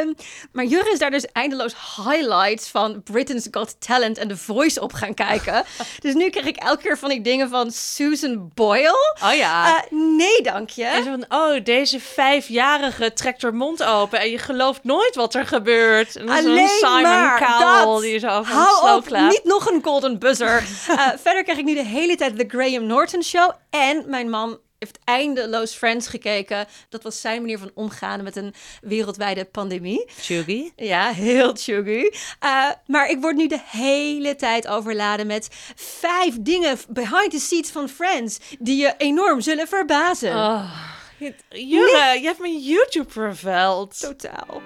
Um, maar Jurre is daar dus eindeloos highlights van Britain's Got Talent en The Voice op gaan kijken. dus nu krijg ik elke keer van die dingen van Susan Boyle. Oh ja. Uh, nee, dank je. En van, oh, deze vijfjarige trekt haar mond open en je gelooft nooit wat er gebeurt. En Alleen Simon maar Cowell dat. die is over Hou op, niet nog een golden buzzer. uh, verder krijg ik nu de hele tijd The Graham Norton Show. En mijn man heeft eindeloos Friends gekeken. Dat was zijn manier van omgaan met een wereldwijde pandemie. Chuggy. Ja, heel chuggy. Uh, maar ik word nu de hele tijd overladen met vijf dingen behind the scenes van Friends die je enorm zullen verbazen. Oh, Jure, je hebt mijn YouTube vervuild. Totaal.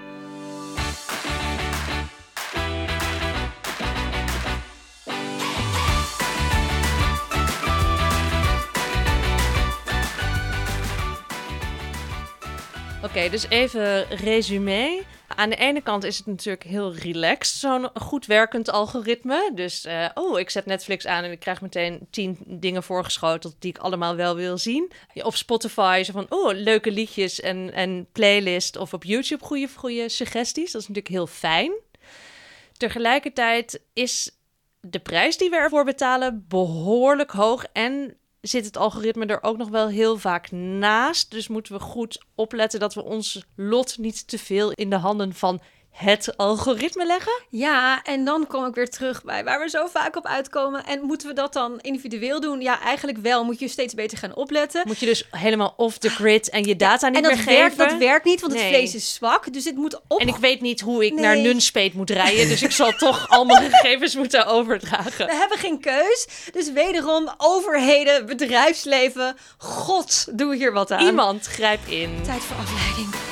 Oké, dus even resume. Aan de ene kant is het natuurlijk heel relaxed, zo'n goed werkend algoritme. Dus, uh, oh, ik zet Netflix aan en ik krijg meteen tien dingen voorgeschoteld die ik allemaal wel wil zien. Op Spotify zo van, oh, leuke liedjes en, en playlist. Of op YouTube goede, goede suggesties. Dat is natuurlijk heel fijn. Tegelijkertijd is de prijs die we ervoor betalen behoorlijk hoog en zit het algoritme er ook nog wel heel vaak naast. Dus moeten we goed opletten dat we ons lot niet te veel in de handen van het algoritme leggen. Ja, en dan kom ik weer terug bij waar we zo vaak op uitkomen. En moeten we dat dan individueel doen? Ja, eigenlijk wel. Moet je steeds beter gaan opletten. Moet je dus helemaal off the grid en je data niet en dat meer werkt, geven. dat werkt niet, want het vlees is zwak. Dus het moet op. En ik weet niet hoe ik naar Nunspeet moet rijden. Dus ik zal toch al mijn gegevens moeten overdragen. We hebben geen keus. Dus wederom overheden, bedrijfsleven. God, doe hier wat aan. Iemand grijp in. Tijd voor afleiding.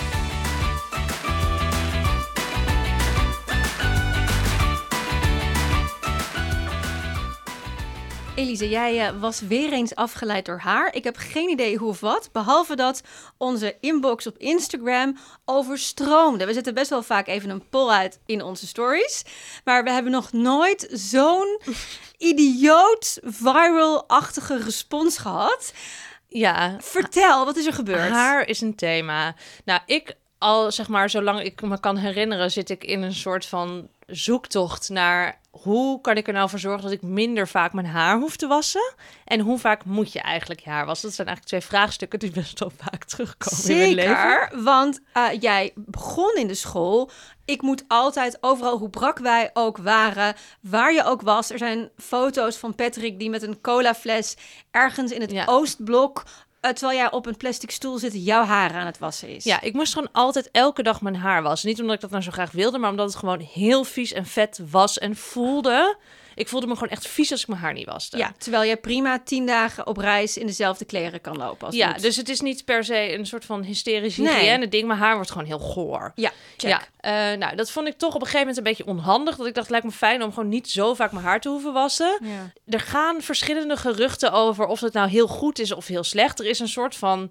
Elise, jij uh, was weer eens afgeleid door haar. Ik heb geen idee hoe of wat. Behalve dat onze inbox op Instagram overstroomde. We zetten best wel vaak even een poll uit in onze stories. Maar we hebben nog nooit zo'n idioot viral-achtige respons gehad. Ja. Vertel, wat is er gebeurd? Haar is een thema. Nou, ik al zeg maar, zolang ik me kan herinneren, zit ik in een soort van zoektocht naar hoe kan ik er nou voor zorgen dat ik minder vaak mijn haar hoef te wassen? En hoe vaak moet je eigenlijk je haar wassen? Dat zijn eigenlijk twee vraagstukken die best wel vaak terugkomen in mijn leven. Zeker, want eh, jij begon in de school. Ik moet altijd overal, hoe brak wij ook waren, waar je ook was. Er zijn foto's van Patrick die met een colafles ergens in het Ja. Oostblok, terwijl jij op een plastic stoel zit, jouw haar aan het wassen is. Ja, ik moest gewoon altijd elke dag mijn haar wassen. Niet omdat ik dat nou zo graag wilde, maar omdat het gewoon heel vies en vet was en voelde. Ik voelde me gewoon echt vies als ik mijn haar niet waste. Ja, terwijl jij prima tien dagen op reis in dezelfde kleren kan lopen. Als Ja, moet. dus het is niet per se een soort van hysterisch Nee. hygiëne ding. Mijn haar wordt gewoon heel goor. ja, check. Ja, eh, nou, dat vond ik toch op een gegeven moment een beetje onhandig. Dat ik dacht, het lijkt me fijn om gewoon niet zo vaak mijn haar te hoeven wassen. Ja. Er gaan verschillende geruchten over of het nou heel goed is of heel slecht. Er is een soort van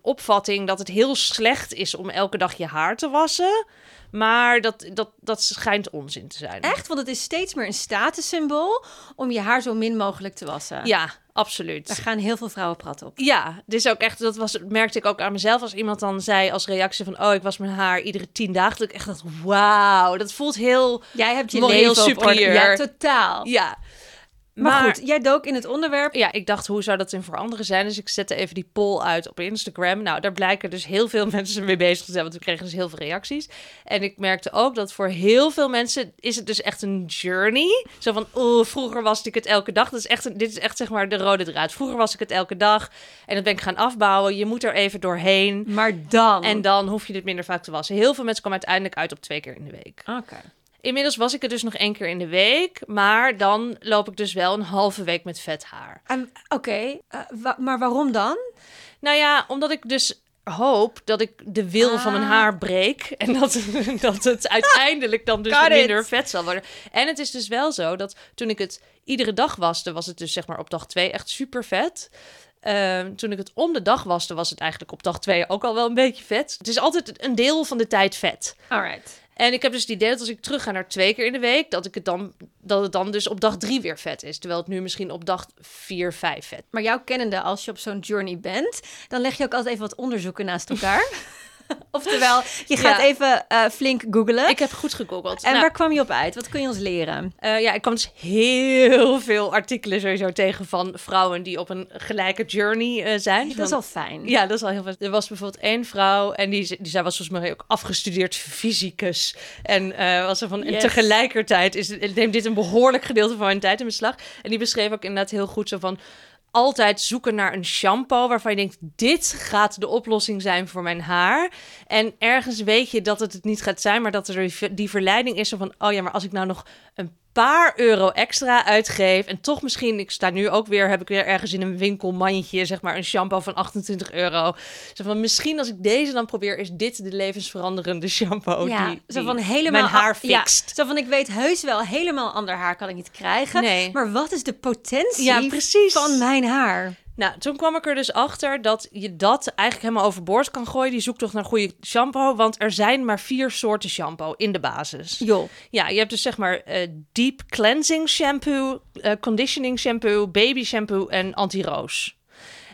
opvatting dat het heel slecht is om elke dag je haar te wassen. Maar dat, dat, dat schijnt onzin te zijn. Echt, want het is steeds meer een statussymbool om je haar zo min mogelijk te wassen. Ja, absoluut. Daar gaan heel veel vrouwen prat op. Ja, dit is ook echt, dat was, merkte ik ook aan mezelf als iemand dan zei als reactie van, oh, ik was mijn haar iedere tien dagen. Dat ik echt dacht, wauw, dat voelt heel, Jij hebt je leven superieur. Ja, totaal. ja. Maar, goed, jij dook in het onderwerp. Ja, ik dacht, hoe zou dat in veranderen zijn? Dus ik zette even die poll uit op Instagram. Nou, daar blijken dus heel veel mensen mee bezig te zijn, want we kregen dus heel veel reacties. En ik merkte ook dat voor heel veel mensen is het dus echt een journey. Zo van, oh, vroeger was ik het elke dag. Dat is echt, een- dit is echt zeg maar de rode draad. Vroeger was ik het elke dag en dat ben ik gaan afbouwen. Je moet er even doorheen. Maar dan. En dan hoef je dit minder vaak te wassen. Heel veel mensen komen uiteindelijk uit op twee keer in de week. Oké. Inmiddels was ik het dus nog één keer in de week. Maar dan loop ik dus wel een halve week met vet haar. Oké, eh, wa- maar waarom dan? Nou ja, omdat ik dus hoop dat ik de wil van mijn Ah. haar breek. En dat, dat het uiteindelijk dan dus minder it. vet zal worden. En het is dus wel zo dat toen ik het iedere dag waste, was het dus zeg maar op dag twee echt super vet. Ehm, toen ik het om de dag waste, was het eigenlijk op dag twee ook al wel een beetje vet. Het is altijd een deel van de tijd vet. Alright. En ik heb dus het idee dat als ik terug ga naar twee keer in de week, dat, ik het dan, dat het dan dus op dag drie weer vet is. Terwijl het nu misschien op dag vier, vijf vet Maar jouw kennende, als je op zo'n journey bent, dan leg je ook altijd even wat onderzoeken naast elkaar. Oftewel, je gaat Ja. even eh, flink googlen. Ik heb goed gegoogeld. en Nou, waar kwam je op uit? Wat kun je ons leren? Eh, ja, ik kwam dus heel veel artikelen sowieso tegen van vrouwen die op een gelijke journey eh, zijn. Dat is al fijn. Ja, dat is al heel veel. Er was bijvoorbeeld één vrouw en die, die zij was volgens mij ook afgestudeerd fysicus. En was er van, en tegelijkertijd is, neemt dit een behoorlijk gedeelte van mijn tijd in beslag. En die beschreef ook inderdaad heel goed zo van altijd zoeken naar een shampoo waarvan je denkt dit gaat de oplossing zijn voor mijn haar. En ergens weet je dat het het niet gaat zijn, maar dat er die- verleiding is van oh ja, maar als ik nou nog een paar euro extra uitgeef en toch misschien ik sta nu ook weer heb ik weer ergens in een winkelmandje zeg maar een shampoo van 28 euro. Zo van misschien als ik deze dan probeer is dit de levensveranderende shampoo ja, die, zo van helemaal mijn haar ja, fixt. zo van ik weet heus wel, helemaal ander haar kan ik niet krijgen. Nee. Maar wat is de potentie Ja, precies. van mijn haar? Nou, toen kwam ik er dus achter dat je dat eigenlijk helemaal overboord kan gooien, die zoektocht naar goede shampoo. Want er zijn maar vier soorten shampoo in de basis. Joh. Ja, je hebt dus zeg maar eh, deep cleansing shampoo, eh, conditioning shampoo, baby shampoo en anti-roos.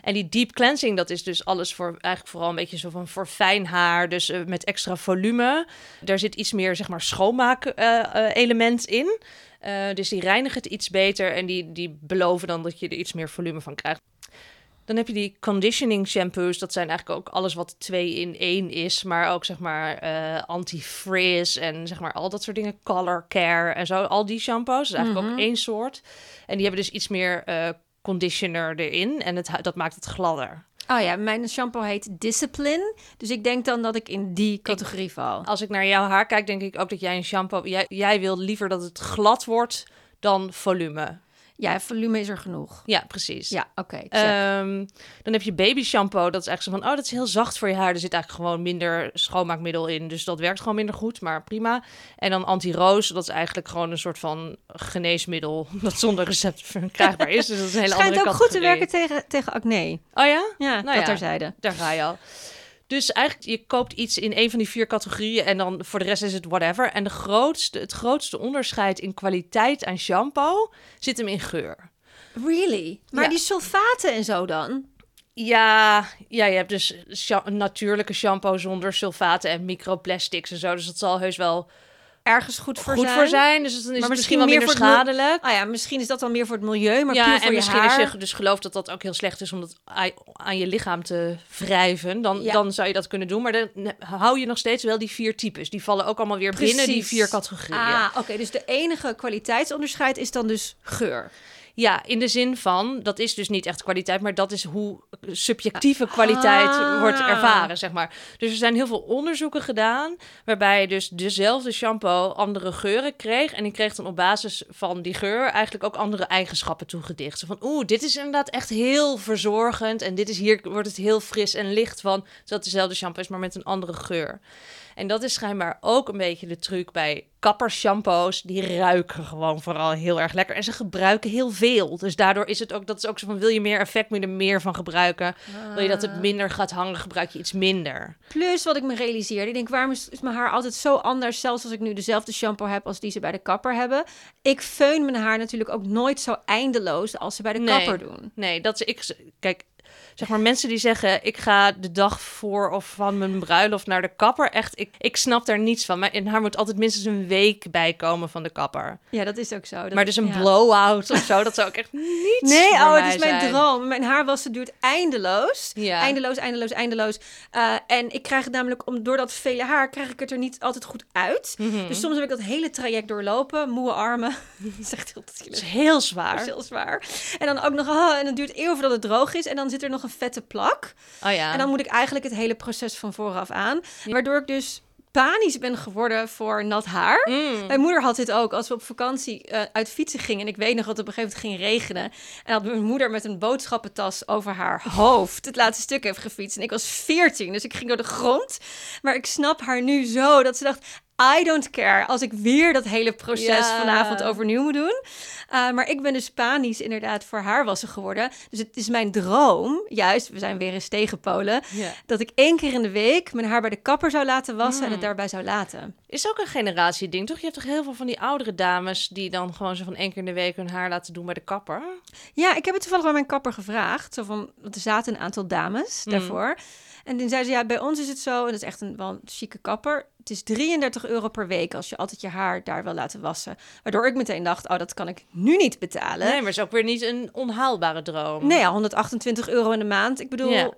En die deep cleansing, dat is dus alles voor eigenlijk vooral een beetje zo van voor fijn haar, dus eh, met extra volume. Daar zit iets meer zeg maar schoonmaak element in. Dus die reinigen het iets beter en die, die beloven dan dat je er iets meer volume van krijgt. Dan heb je die conditioning shampoos. Dat zijn eigenlijk ook alles wat twee in één is. Maar ook zeg maar eh, anti-frizz en zeg maar al dat soort dingen. Color care en zo. Al die shampoos. Dat is eigenlijk ook één soort. En die hebben dus iets meer eh, conditioner erin. En het, dat maakt het gladder. Oh ja, mijn shampoo heet Discipline. Dus ik denk dan dat ik in die categorie val. Als ik naar jouw haar kijk, denk ik ook dat jij een shampoo... Jij, jij wil liever dat het glad wordt dan volume. Ja, volume is er genoeg. Ja, precies. Ja, oké. Ehm, dan heb je baby shampoo. Dat is echt zo van, oh, dat is heel zacht voor je haar. Er zit eigenlijk gewoon minder schoonmaakmiddel in. Dus dat werkt gewoon minder goed, maar prima. En dan anti-roos. Dat is eigenlijk gewoon een soort van geneesmiddel dat zonder recept verkrijgbaar is. Dus dat is een hele Schijnt andere ook goed te werken tegen, tegen acne. Oh ja? Ja, Nou dat ja. terzijde. Daar ga je al. Dus eigenlijk, je koopt iets in een van die vier categorieën en dan voor de rest is het whatever. En de grootste, het grootste onderscheid in kwaliteit aan shampoo zit hem in geur. Really? Maar Ja. die sulfaten en zo dan? Ja, ja, je hebt dus sha- natuurlijke shampoo zonder sulfaten en microplastics en zo. Dus dat zal heus wel ergens goed voor goed zijn. voor zijn. Dus dan is Maar het misschien misschien wel meer voor schadelijk. Ah ja, misschien is dat dan meer voor het milieu, maar ja, puur voor en je misschien haar. als je dus gelooft dat dat ook heel slecht is om dat aan je lichaam te wrijven, dan, Ja. dan zou je dat kunnen doen. Maar dan hou je nog steeds wel die vier types. Die vallen ook allemaal weer binnen die vier categorieën. Ah, oké. dus de enige kwaliteitsonderscheid is dan dus geur. Ja, in de zin van, dat is dus niet echt kwaliteit, maar dat is hoe subjectieve kwaliteit Ah. wordt ervaren, zeg maar. Dus er zijn heel veel onderzoeken gedaan, waarbij je dus dezelfde shampoo andere geuren kreeg. En die kreeg dan op basis van die geur eigenlijk ook andere eigenschappen toegedicht. Zo van, oeh, dit is inderdaad echt heel verzorgend en dit is hier wordt het heel fris en licht van, het dezelfde shampoo is, maar met een andere geur. En dat is schijnbaar ook een beetje de truc bij kappershampoos. Die ruiken gewoon vooral heel erg lekker. En ze gebruiken heel veel. Dus daardoor is het ook, dat is ook zo van, wil je meer effect, moet je er meer van gebruiken. Wil je dat Ah. het minder gaat hangen, gebruik je iets minder. Plus wat ik me realiseerde, ik denk, waarom is, is mijn haar altijd zo anders? Zelfs als ik nu dezelfde shampoo heb als die ze bij de kapper hebben. Ik feun mijn haar natuurlijk ook nooit zo eindeloos als ze bij de Nee. kapper doen. Nee, dat is ik. Kijk, zeg maar mensen die zeggen: ik ga de dag voor of van mijn bruiloft naar de kapper. Echt, ik, ik snap daar niets van. Mijn haar moet altijd minstens een week bij komen van de kapper. Ja, dat is ook zo. Dat- maar dus een ja. blow-out of zo, dat zou ook echt niet. Nee, oh, het is mijn zijn. droom. Mijn haarwassen duurt eindeloos. Ja. Eindeloos, eindeloos, eindeloos. Eh, en ik krijg het namelijk, om, door dat vele haar, krijg ik het er niet altijd goed uit. Mhm. Dus soms heb ik dat hele traject doorlopen. Moe armen. dat is echt heel heel Dat is zwaar. heel zwaar. En dan ook nog, ah, en het duurt eeuwen voordat het droog is. En dan zit er nog een vette plak. Oh ja. En dan moet ik eigenlijk het hele proces van vooraf aan. Waardoor ik dus panisch ben geworden voor nat haar. Mm. Mijn moeder had dit ook als we op vakantie eh, uit fietsen gingen. En ik weet nog dat het op een gegeven moment ging regenen. En dat mijn moeder met een boodschappentas over haar hoofd het laatste stuk heeft gefietst. En ik was 14, dus ik ging door de grond. Maar ik snap haar nu zo dat ze dacht. I don't care als ik weer dat hele proces Ja. vanavond overnieuw moet doen. Uh, maar ik ben dus panisch inderdaad voor haarwassen geworden. Dus het is mijn droom, juist, we zijn weer eens tegenpolen, Ja. dat ik één keer in de week mijn haar bij de kapper zou laten wassen en het daarbij zou laten. Is ook een generatieding, toch? Je hebt toch heel veel van die oudere dames die dan gewoon zo van één keer in de week hun haar laten doen bij de kapper? Ja, ik heb het toevallig bij mijn kapper gevraagd. Zo van, want er zaten een aantal dames Mm. daarvoor. En toen zei ze, ja, bij ons is het zo, en dat is echt een wel een chique kapper. Het is 33 euro per week als je altijd je haar daar wil laten wassen. Waardoor ik meteen dacht, oh, dat kan ik nu niet betalen. Nee, maar het is ook weer niet een onhaalbare droom. Nee, ja, 128 euro in de maand. Ik bedoel, Ja.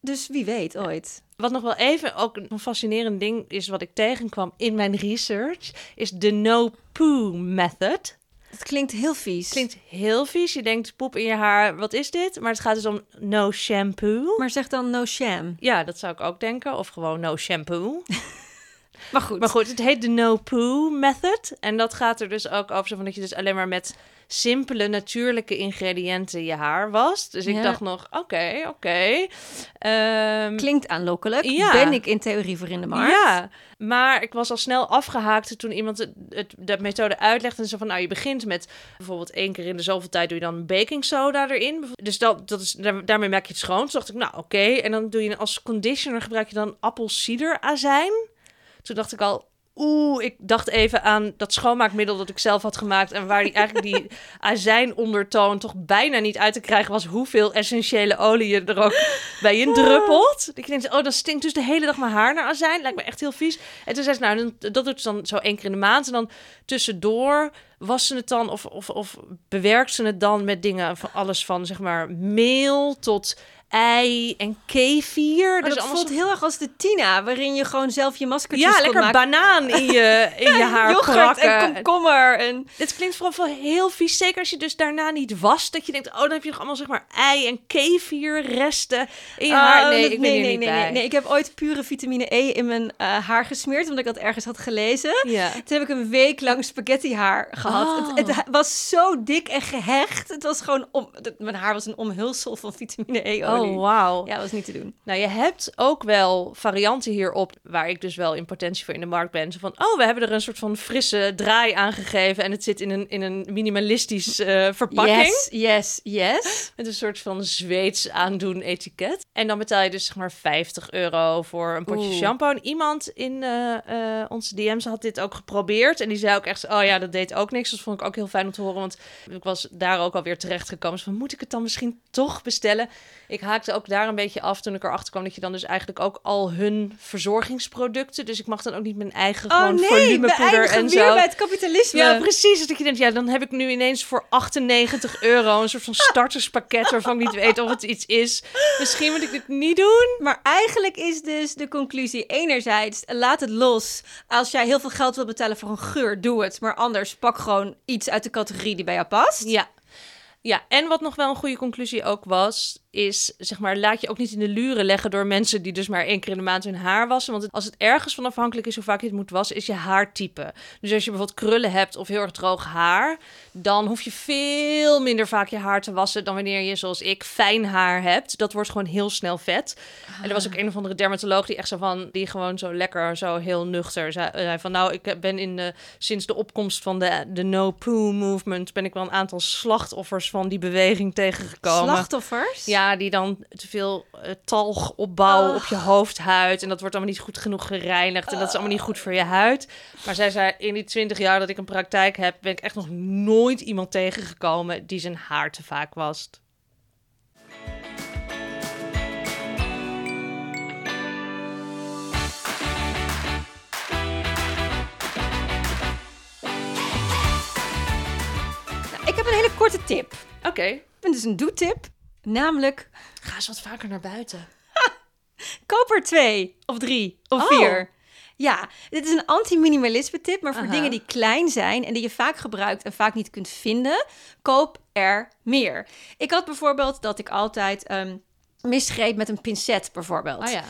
dus wie weet ooit. Wat nog wel even ook een fascinerend ding is wat ik tegenkwam in mijn research, is de no-poo method. Het klinkt heel vies. Klinkt heel vies. Je denkt poep in je haar, wat is dit? Maar het gaat dus om no shampoo. Maar zeg dan no sham. Ja, dat zou ik ook denken. Of gewoon no shampoo. Maar goed. Maar goed, het heet de no-poo method. En dat gaat er dus ook over zo van dat je dus alleen maar met simpele, natuurlijke ingrediënten je haar wast. Dus ik Ja. dacht nog, oké, oké. Ehm, Klinkt aanlokkelijk. Ja. Ben ik in theorie voor in de markt? Ja, maar ik was al snel afgehaakt toen iemand het, het, de methode uitlegde. En zo van, nou, je begint met bijvoorbeeld één keer in de zoveel tijd doe je dan baking soda erin. Dus dat, dat is, daar- daarmee maak je het schoon. Toen dacht ik, nou, oké. En dan doe je als conditioner gebruik je dan appelsiederazijn. Toen dacht ik al, oeh, ik dacht even aan dat schoonmaakmiddel dat ik zelf had gemaakt. En waar die, eigenlijk die azijnondertoon toch bijna niet uit te krijgen was hoeveel essentiële olie je er ook bij in druppelt. Ik denk, oh, dat stinkt dus de hele dag mijn haar naar azijn. Lijkt me echt heel vies. En toen zei ze, nou, dat doet ze dan zo één keer in de maand. En dan tussendoor was ze het dan of, of, of bewerkt ze het dan met dingen van alles van, zeg maar, meel tot ei en kefir. Maar dus dat allemaal voelt heel erg als de Tina, waarin je gewoon zelf je maskertjes ja, lekker maken. banaan in je, in je haar Yoghurt en komkommer. En... Het klinkt vooral wel heel vies. Zeker als je dus daarna niet wast. Dat je denkt, oh, dan heb je nog allemaal zeg maar ei en kefir resten in je haar. Oh, Nee, dat- ik ben nee, hier nee, niet nee, bij. nee, nee. Ik heb ooit pure vitamine E in mijn eh, haar gesmeerd, omdat ik dat ergens had gelezen. Ja. Toen heb ik een week lang spaghetti haar gehad. Oh. Het, het was zo dik en gehecht. Het was gewoon om, het- mijn haar was een omhulsel van vitamine E-olie. Oh, wauw. Ja, was niet te doen. Nou, je hebt ook wel varianten hierop, waar ik dus wel in potentie voor in de markt ben. Zo van, oh, we hebben er een soort van frisse draai aangegeven en het zit in een, in een minimalistisch eh, verpakking. Yes, yes, yes. Met een soort van Zweeds aandoen etiket. En dan betaal je dus zeg maar 50 euro voor een potje Oeh. shampoo. En iemand in eh, eh, onze DM's had dit ook geprobeerd. En die zei ook echt, oh ja, dat deed ook niks. Dat vond ik ook heel fijn om te horen. Want ik was daar ook alweer terecht gekomen. Dus van, moet ik het dan misschien toch bestellen? Ik haakte ook daar een beetje af toen ik erachter kwam dat je dan dus eigenlijk ook al hun verzorgingsproducten. Dus ik mag dan ook niet mijn eigen Oh gewoon nee, volumepoeder en zo. bij het kapitalisme. Ja, precies. Dus dat je denkt, ja, dan heb ik nu ineens voor 98 euro een soort van starterspakket waarvan ik niet weet of het iets is. Misschien moet ik dit niet doen. Maar eigenlijk is dus de conclusie enerzijds, laat het los. Als jij heel veel geld wil betalen voor een geur, doe het. Maar anders, pak gewoon iets uit de categorie die bij jou past. Ja. Ja, en wat nog wel een goede conclusie ook was, is zeg maar, laat je ook niet in de luren leggen door mensen die dus maar één keer in de maand hun haar wassen. Want als het ergens van afhankelijk is hoe vaak je het moet wassen, is je haartype. Dus als je bijvoorbeeld krullen hebt of heel erg droog haar, dan hoef je veel minder vaak je haar te wassen dan wanneer je, zoals ik, fijn haar hebt. Dat wordt gewoon heel snel vet. En er was ook een of andere dermatoloog die echt zo van, die gewoon zo lekker, zo heel nuchter zei, zei van, nou, ik ben in de, sinds de opkomst van de, de No Poo Movement, ben ik wel een aantal slachtoffers van die beweging tegengekomen. Slachtoffers? Ja, die dan te veel eh, talg opbouwen op je hoofdhuid. En dat wordt allemaal niet goed genoeg gereinigd. En dat is allemaal niet goed voor je huid. Maar zij zei, in die twintig jaar dat ik een praktijk heb... ben ik echt nog nooit iemand tegengekomen die zijn haar te vaak wast. Nou, ik heb een hele korte tip. Oké, vind dus een doe-tip. Namelijk, ga eens wat vaker naar buiten. koop er twee of drie of Oh. vier. Ja, dit is een anti-minimalisme tip, maar voor Aha. dingen die klein zijn en die je vaak gebruikt en vaak niet kunt vinden, koop er meer. Ik had bijvoorbeeld dat ik altijd ehm misgreep met een pincet bijvoorbeeld. Oh ja.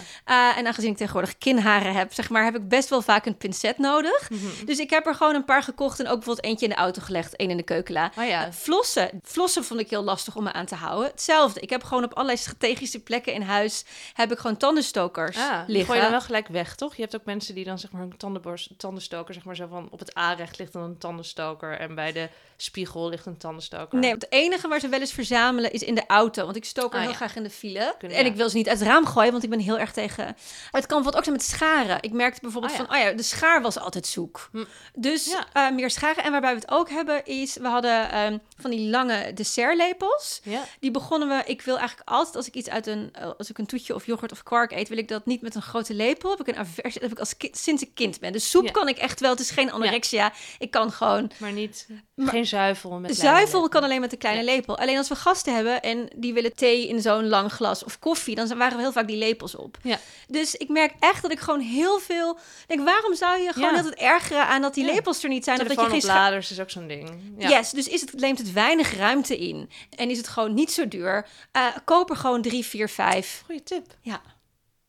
Uh, en aangezien ik tegenwoordig kinharen heb, zeg maar, heb ik best wel vaak een pincet nodig. Mhm. Dus ik heb er gewoon een paar gekocht en ook bijvoorbeeld eentje in de auto gelegd, één in de keukenla. Oh ja. Uh, flossen. Flossen vond ik heel lastig om me aan te houden. Hetzelfde. Ik heb gewoon op allerlei strategische plekken in huis heb ik gewoon tandenstokers Ah, die liggen. gooi je dan wel gelijk weg, toch? Je hebt ook mensen die dan zeg maar een tandenborst, tandenstoker, zeg maar zo van op het A-recht ligt dan een tandenstoker en bij de spiegel ligt een tandenstoker. Nee, het enige waar ze wel eens verzamelen is in de auto. Want ik stook er Ah, heel ja. graag in de file. Kunnen- en ja. ik wil ze niet uit het raam gooien, want ik ben heel erg tegen... Maar het kan bijvoorbeeld ook zijn met scharen. Ik merkte bijvoorbeeld Ah, ja. van, oh ja, de schaar was altijd zoek. Hm. Dus eh, meer scharen. En waarbij we het ook hebben is, we hadden ehm, van die lange dessertlepels. Die begonnen we, ik wil eigenlijk altijd als ik iets uit een, eh, als ik een toetje of yoghurt of kwark eet, wil ik dat niet met een grote lepel. Heb ik een aversie, heb ik als kind, sinds ik kind ben. Dus soep kan ik echt wel, het is geen anorexia. Ik kan gewoon Maar niet, Maar- geen zuivel met zuivel kan alleen met een kleine lepel. Alleen als we gasten hebben en die willen thee in zo'n lang glas of koffie, dan waren we heel vaak die lepels op. Ja. Dus ik merk echt dat ik gewoon heel veel denk, waarom zou je gewoon Ja. altijd ergeren aan dat die lepels er niet zijn of dat je geen Telefoonopladers is ook zo'n ding. Ja. Yes, dus is het, neemt het weinig ruimte in en is het gewoon niet zo duur. Eh koop er gewoon drie, vier, vijf. Goeie tip. Ja,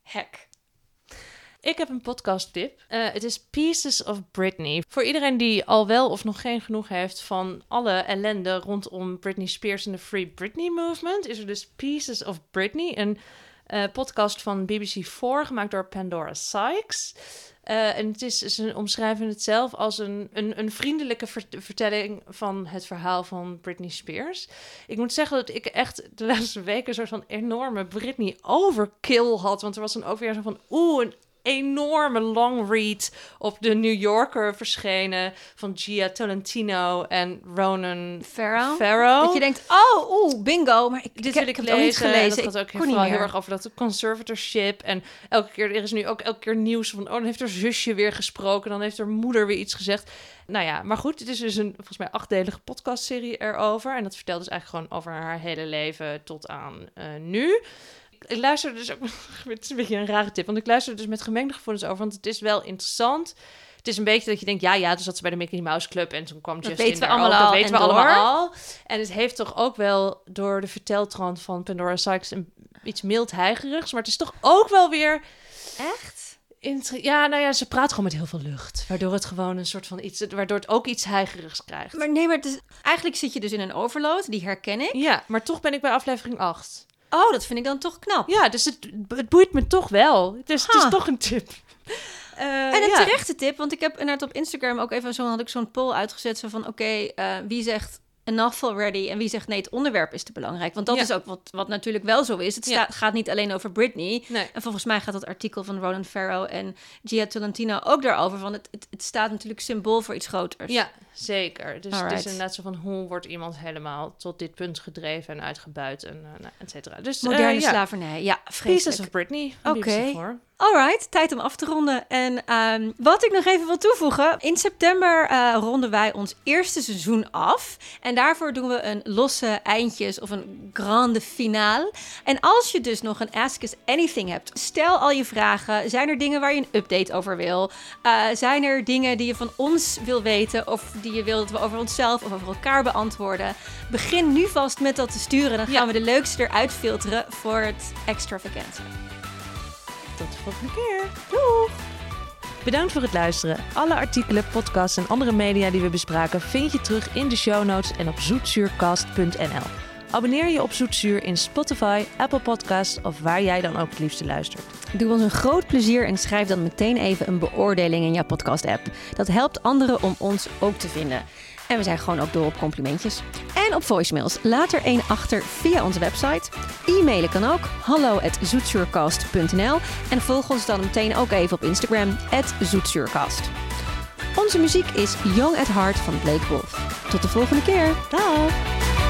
hack. Ik heb een podcast tip. Eh, het is Pieces of Britney. Voor iedereen die al wel of nog geen genoeg heeft van alle ellende rondom Britney Spears en de Free Britney Movement, is er dus Pieces of Britney, een eh, podcast van BBC4 gemaakt door Pandora Sykes. Eh, en het is, ze omschrijven het zelf als een, een, een vriendelijke ver- vertelling van het verhaal van Britney Spears. Ik moet zeggen dat ik echt de laatste weken een soort van enorme Britney overkill had. Want er was dan ook weer zo van, oeh, een enorme long read op de New Yorker verschenen van Gia Tolentino en Ronan Farrow. Farrow. Dat je denkt, oh, oeh, bingo. Maar ik, Dit ik, wil heb- ik ik ook niet lezen. gelezen. En dat gaat Ik ook vooral heel erg over dat conservatorship. En elke keer, er is nu ook elke keer nieuws van... oh, dan heeft haar zusje weer gesproken. Dan heeft haar moeder weer iets gezegd. Nou ja, maar goed. Het is dus een volgens mij achtdelige podcastserie erover. En dat vertelt dus eigenlijk gewoon over haar hele leven tot aan eh, nu. Ik luister dus ook... het is een beetje een rare tip. Want ik luister er dus met gemengde gevoelens over. Want het is wel interessant... Het is een beetje dat je denkt, ja, ja, dus dat ze bij de Mickey Mouse Club en toen kwam Dat Justin weten we ook. allemaal Dat weten we door. allemaal al. En het heeft toch ook wel door de verteltrand van Pandora Sykes een, iets mild heigerigs. Maar het is toch ook wel weer... Echt? Ja, nou ja, ze praat gewoon met heel veel lucht. Waardoor het gewoon een soort van iets... Waardoor het ook iets heigerigs krijgt. Maar nee, maar het is, eigenlijk zit je dus in een overload. Die herken ik. Ja, maar toch ben ik bij aflevering 8. Oh, dat vind ik dan toch knap. Ja, dus het, het boeit me toch wel. Dus het is toch een tip. Eh, En een ja. terechte tip, want ik heb inderdaad op Instagram ook even zo had ik zo'n poll uitgezet zo van oké, eh, wie zegt enough already en wie zegt nee, het onderwerp is te belangrijk. Want dat Ja. is ook wat, wat natuurlijk wel zo is. Het Ja. gaat niet alleen over Britney. Nee. En volgens mij gaat dat artikel van Ronan Farrow en Gia Tolentino ook daarover. Van het, het, het staat natuurlijk symbool voor iets groters. Ja, zeker. Dus het is inderdaad zo van hoe wordt iemand helemaal tot dit punt gedreven en uitgebuit en uh, et cetera. Dus eh, Moderne ja. slavernij. Ja, Pieces vreselijk. of Britney. Oké. voor. Alright, tijd om af te ronden. En ehm, wat ik nog even wil toevoegen. In september eh, ronden wij ons eerste seizoen af. En daarvoor doen we een losse eindjes of een grande finale. En als je dus nog een Ask Us Anything hebt, stel al je vragen. Zijn er dingen waar je een update over wil? Eh, zijn er dingen die je van ons wil weten of die je wil dat we over onszelf of over elkaar beantwoorden? Begin nu vast met dat te sturen. Dan gaan Ja. we de leukste eruit filteren voor het extravaganza. Tot de volgende keer. Doeg! Bedankt voor het luisteren. Alle artikelen, podcasts en andere media die we bespraken vind je terug in de show notes en op zoetzuurcast.nl. Abonneer je op Zoetzuur in Spotify, Apple Podcasts of waar jij dan ook het liefste luistert. Doe ons een groot plezier en schrijf dan meteen even een beoordeling in jouw podcast-app. Dat helpt anderen om ons ook te vinden. En we zijn gewoon ook door op complimentjes. En op voicemails. Laat er één achter via onze website. E-mailen kan ook. hallo En volg ons dan meteen ook even op Instagram. zoetzuurcast. Onze muziek is Young at Heart van Blake Wolf. Tot de volgende keer. Dag!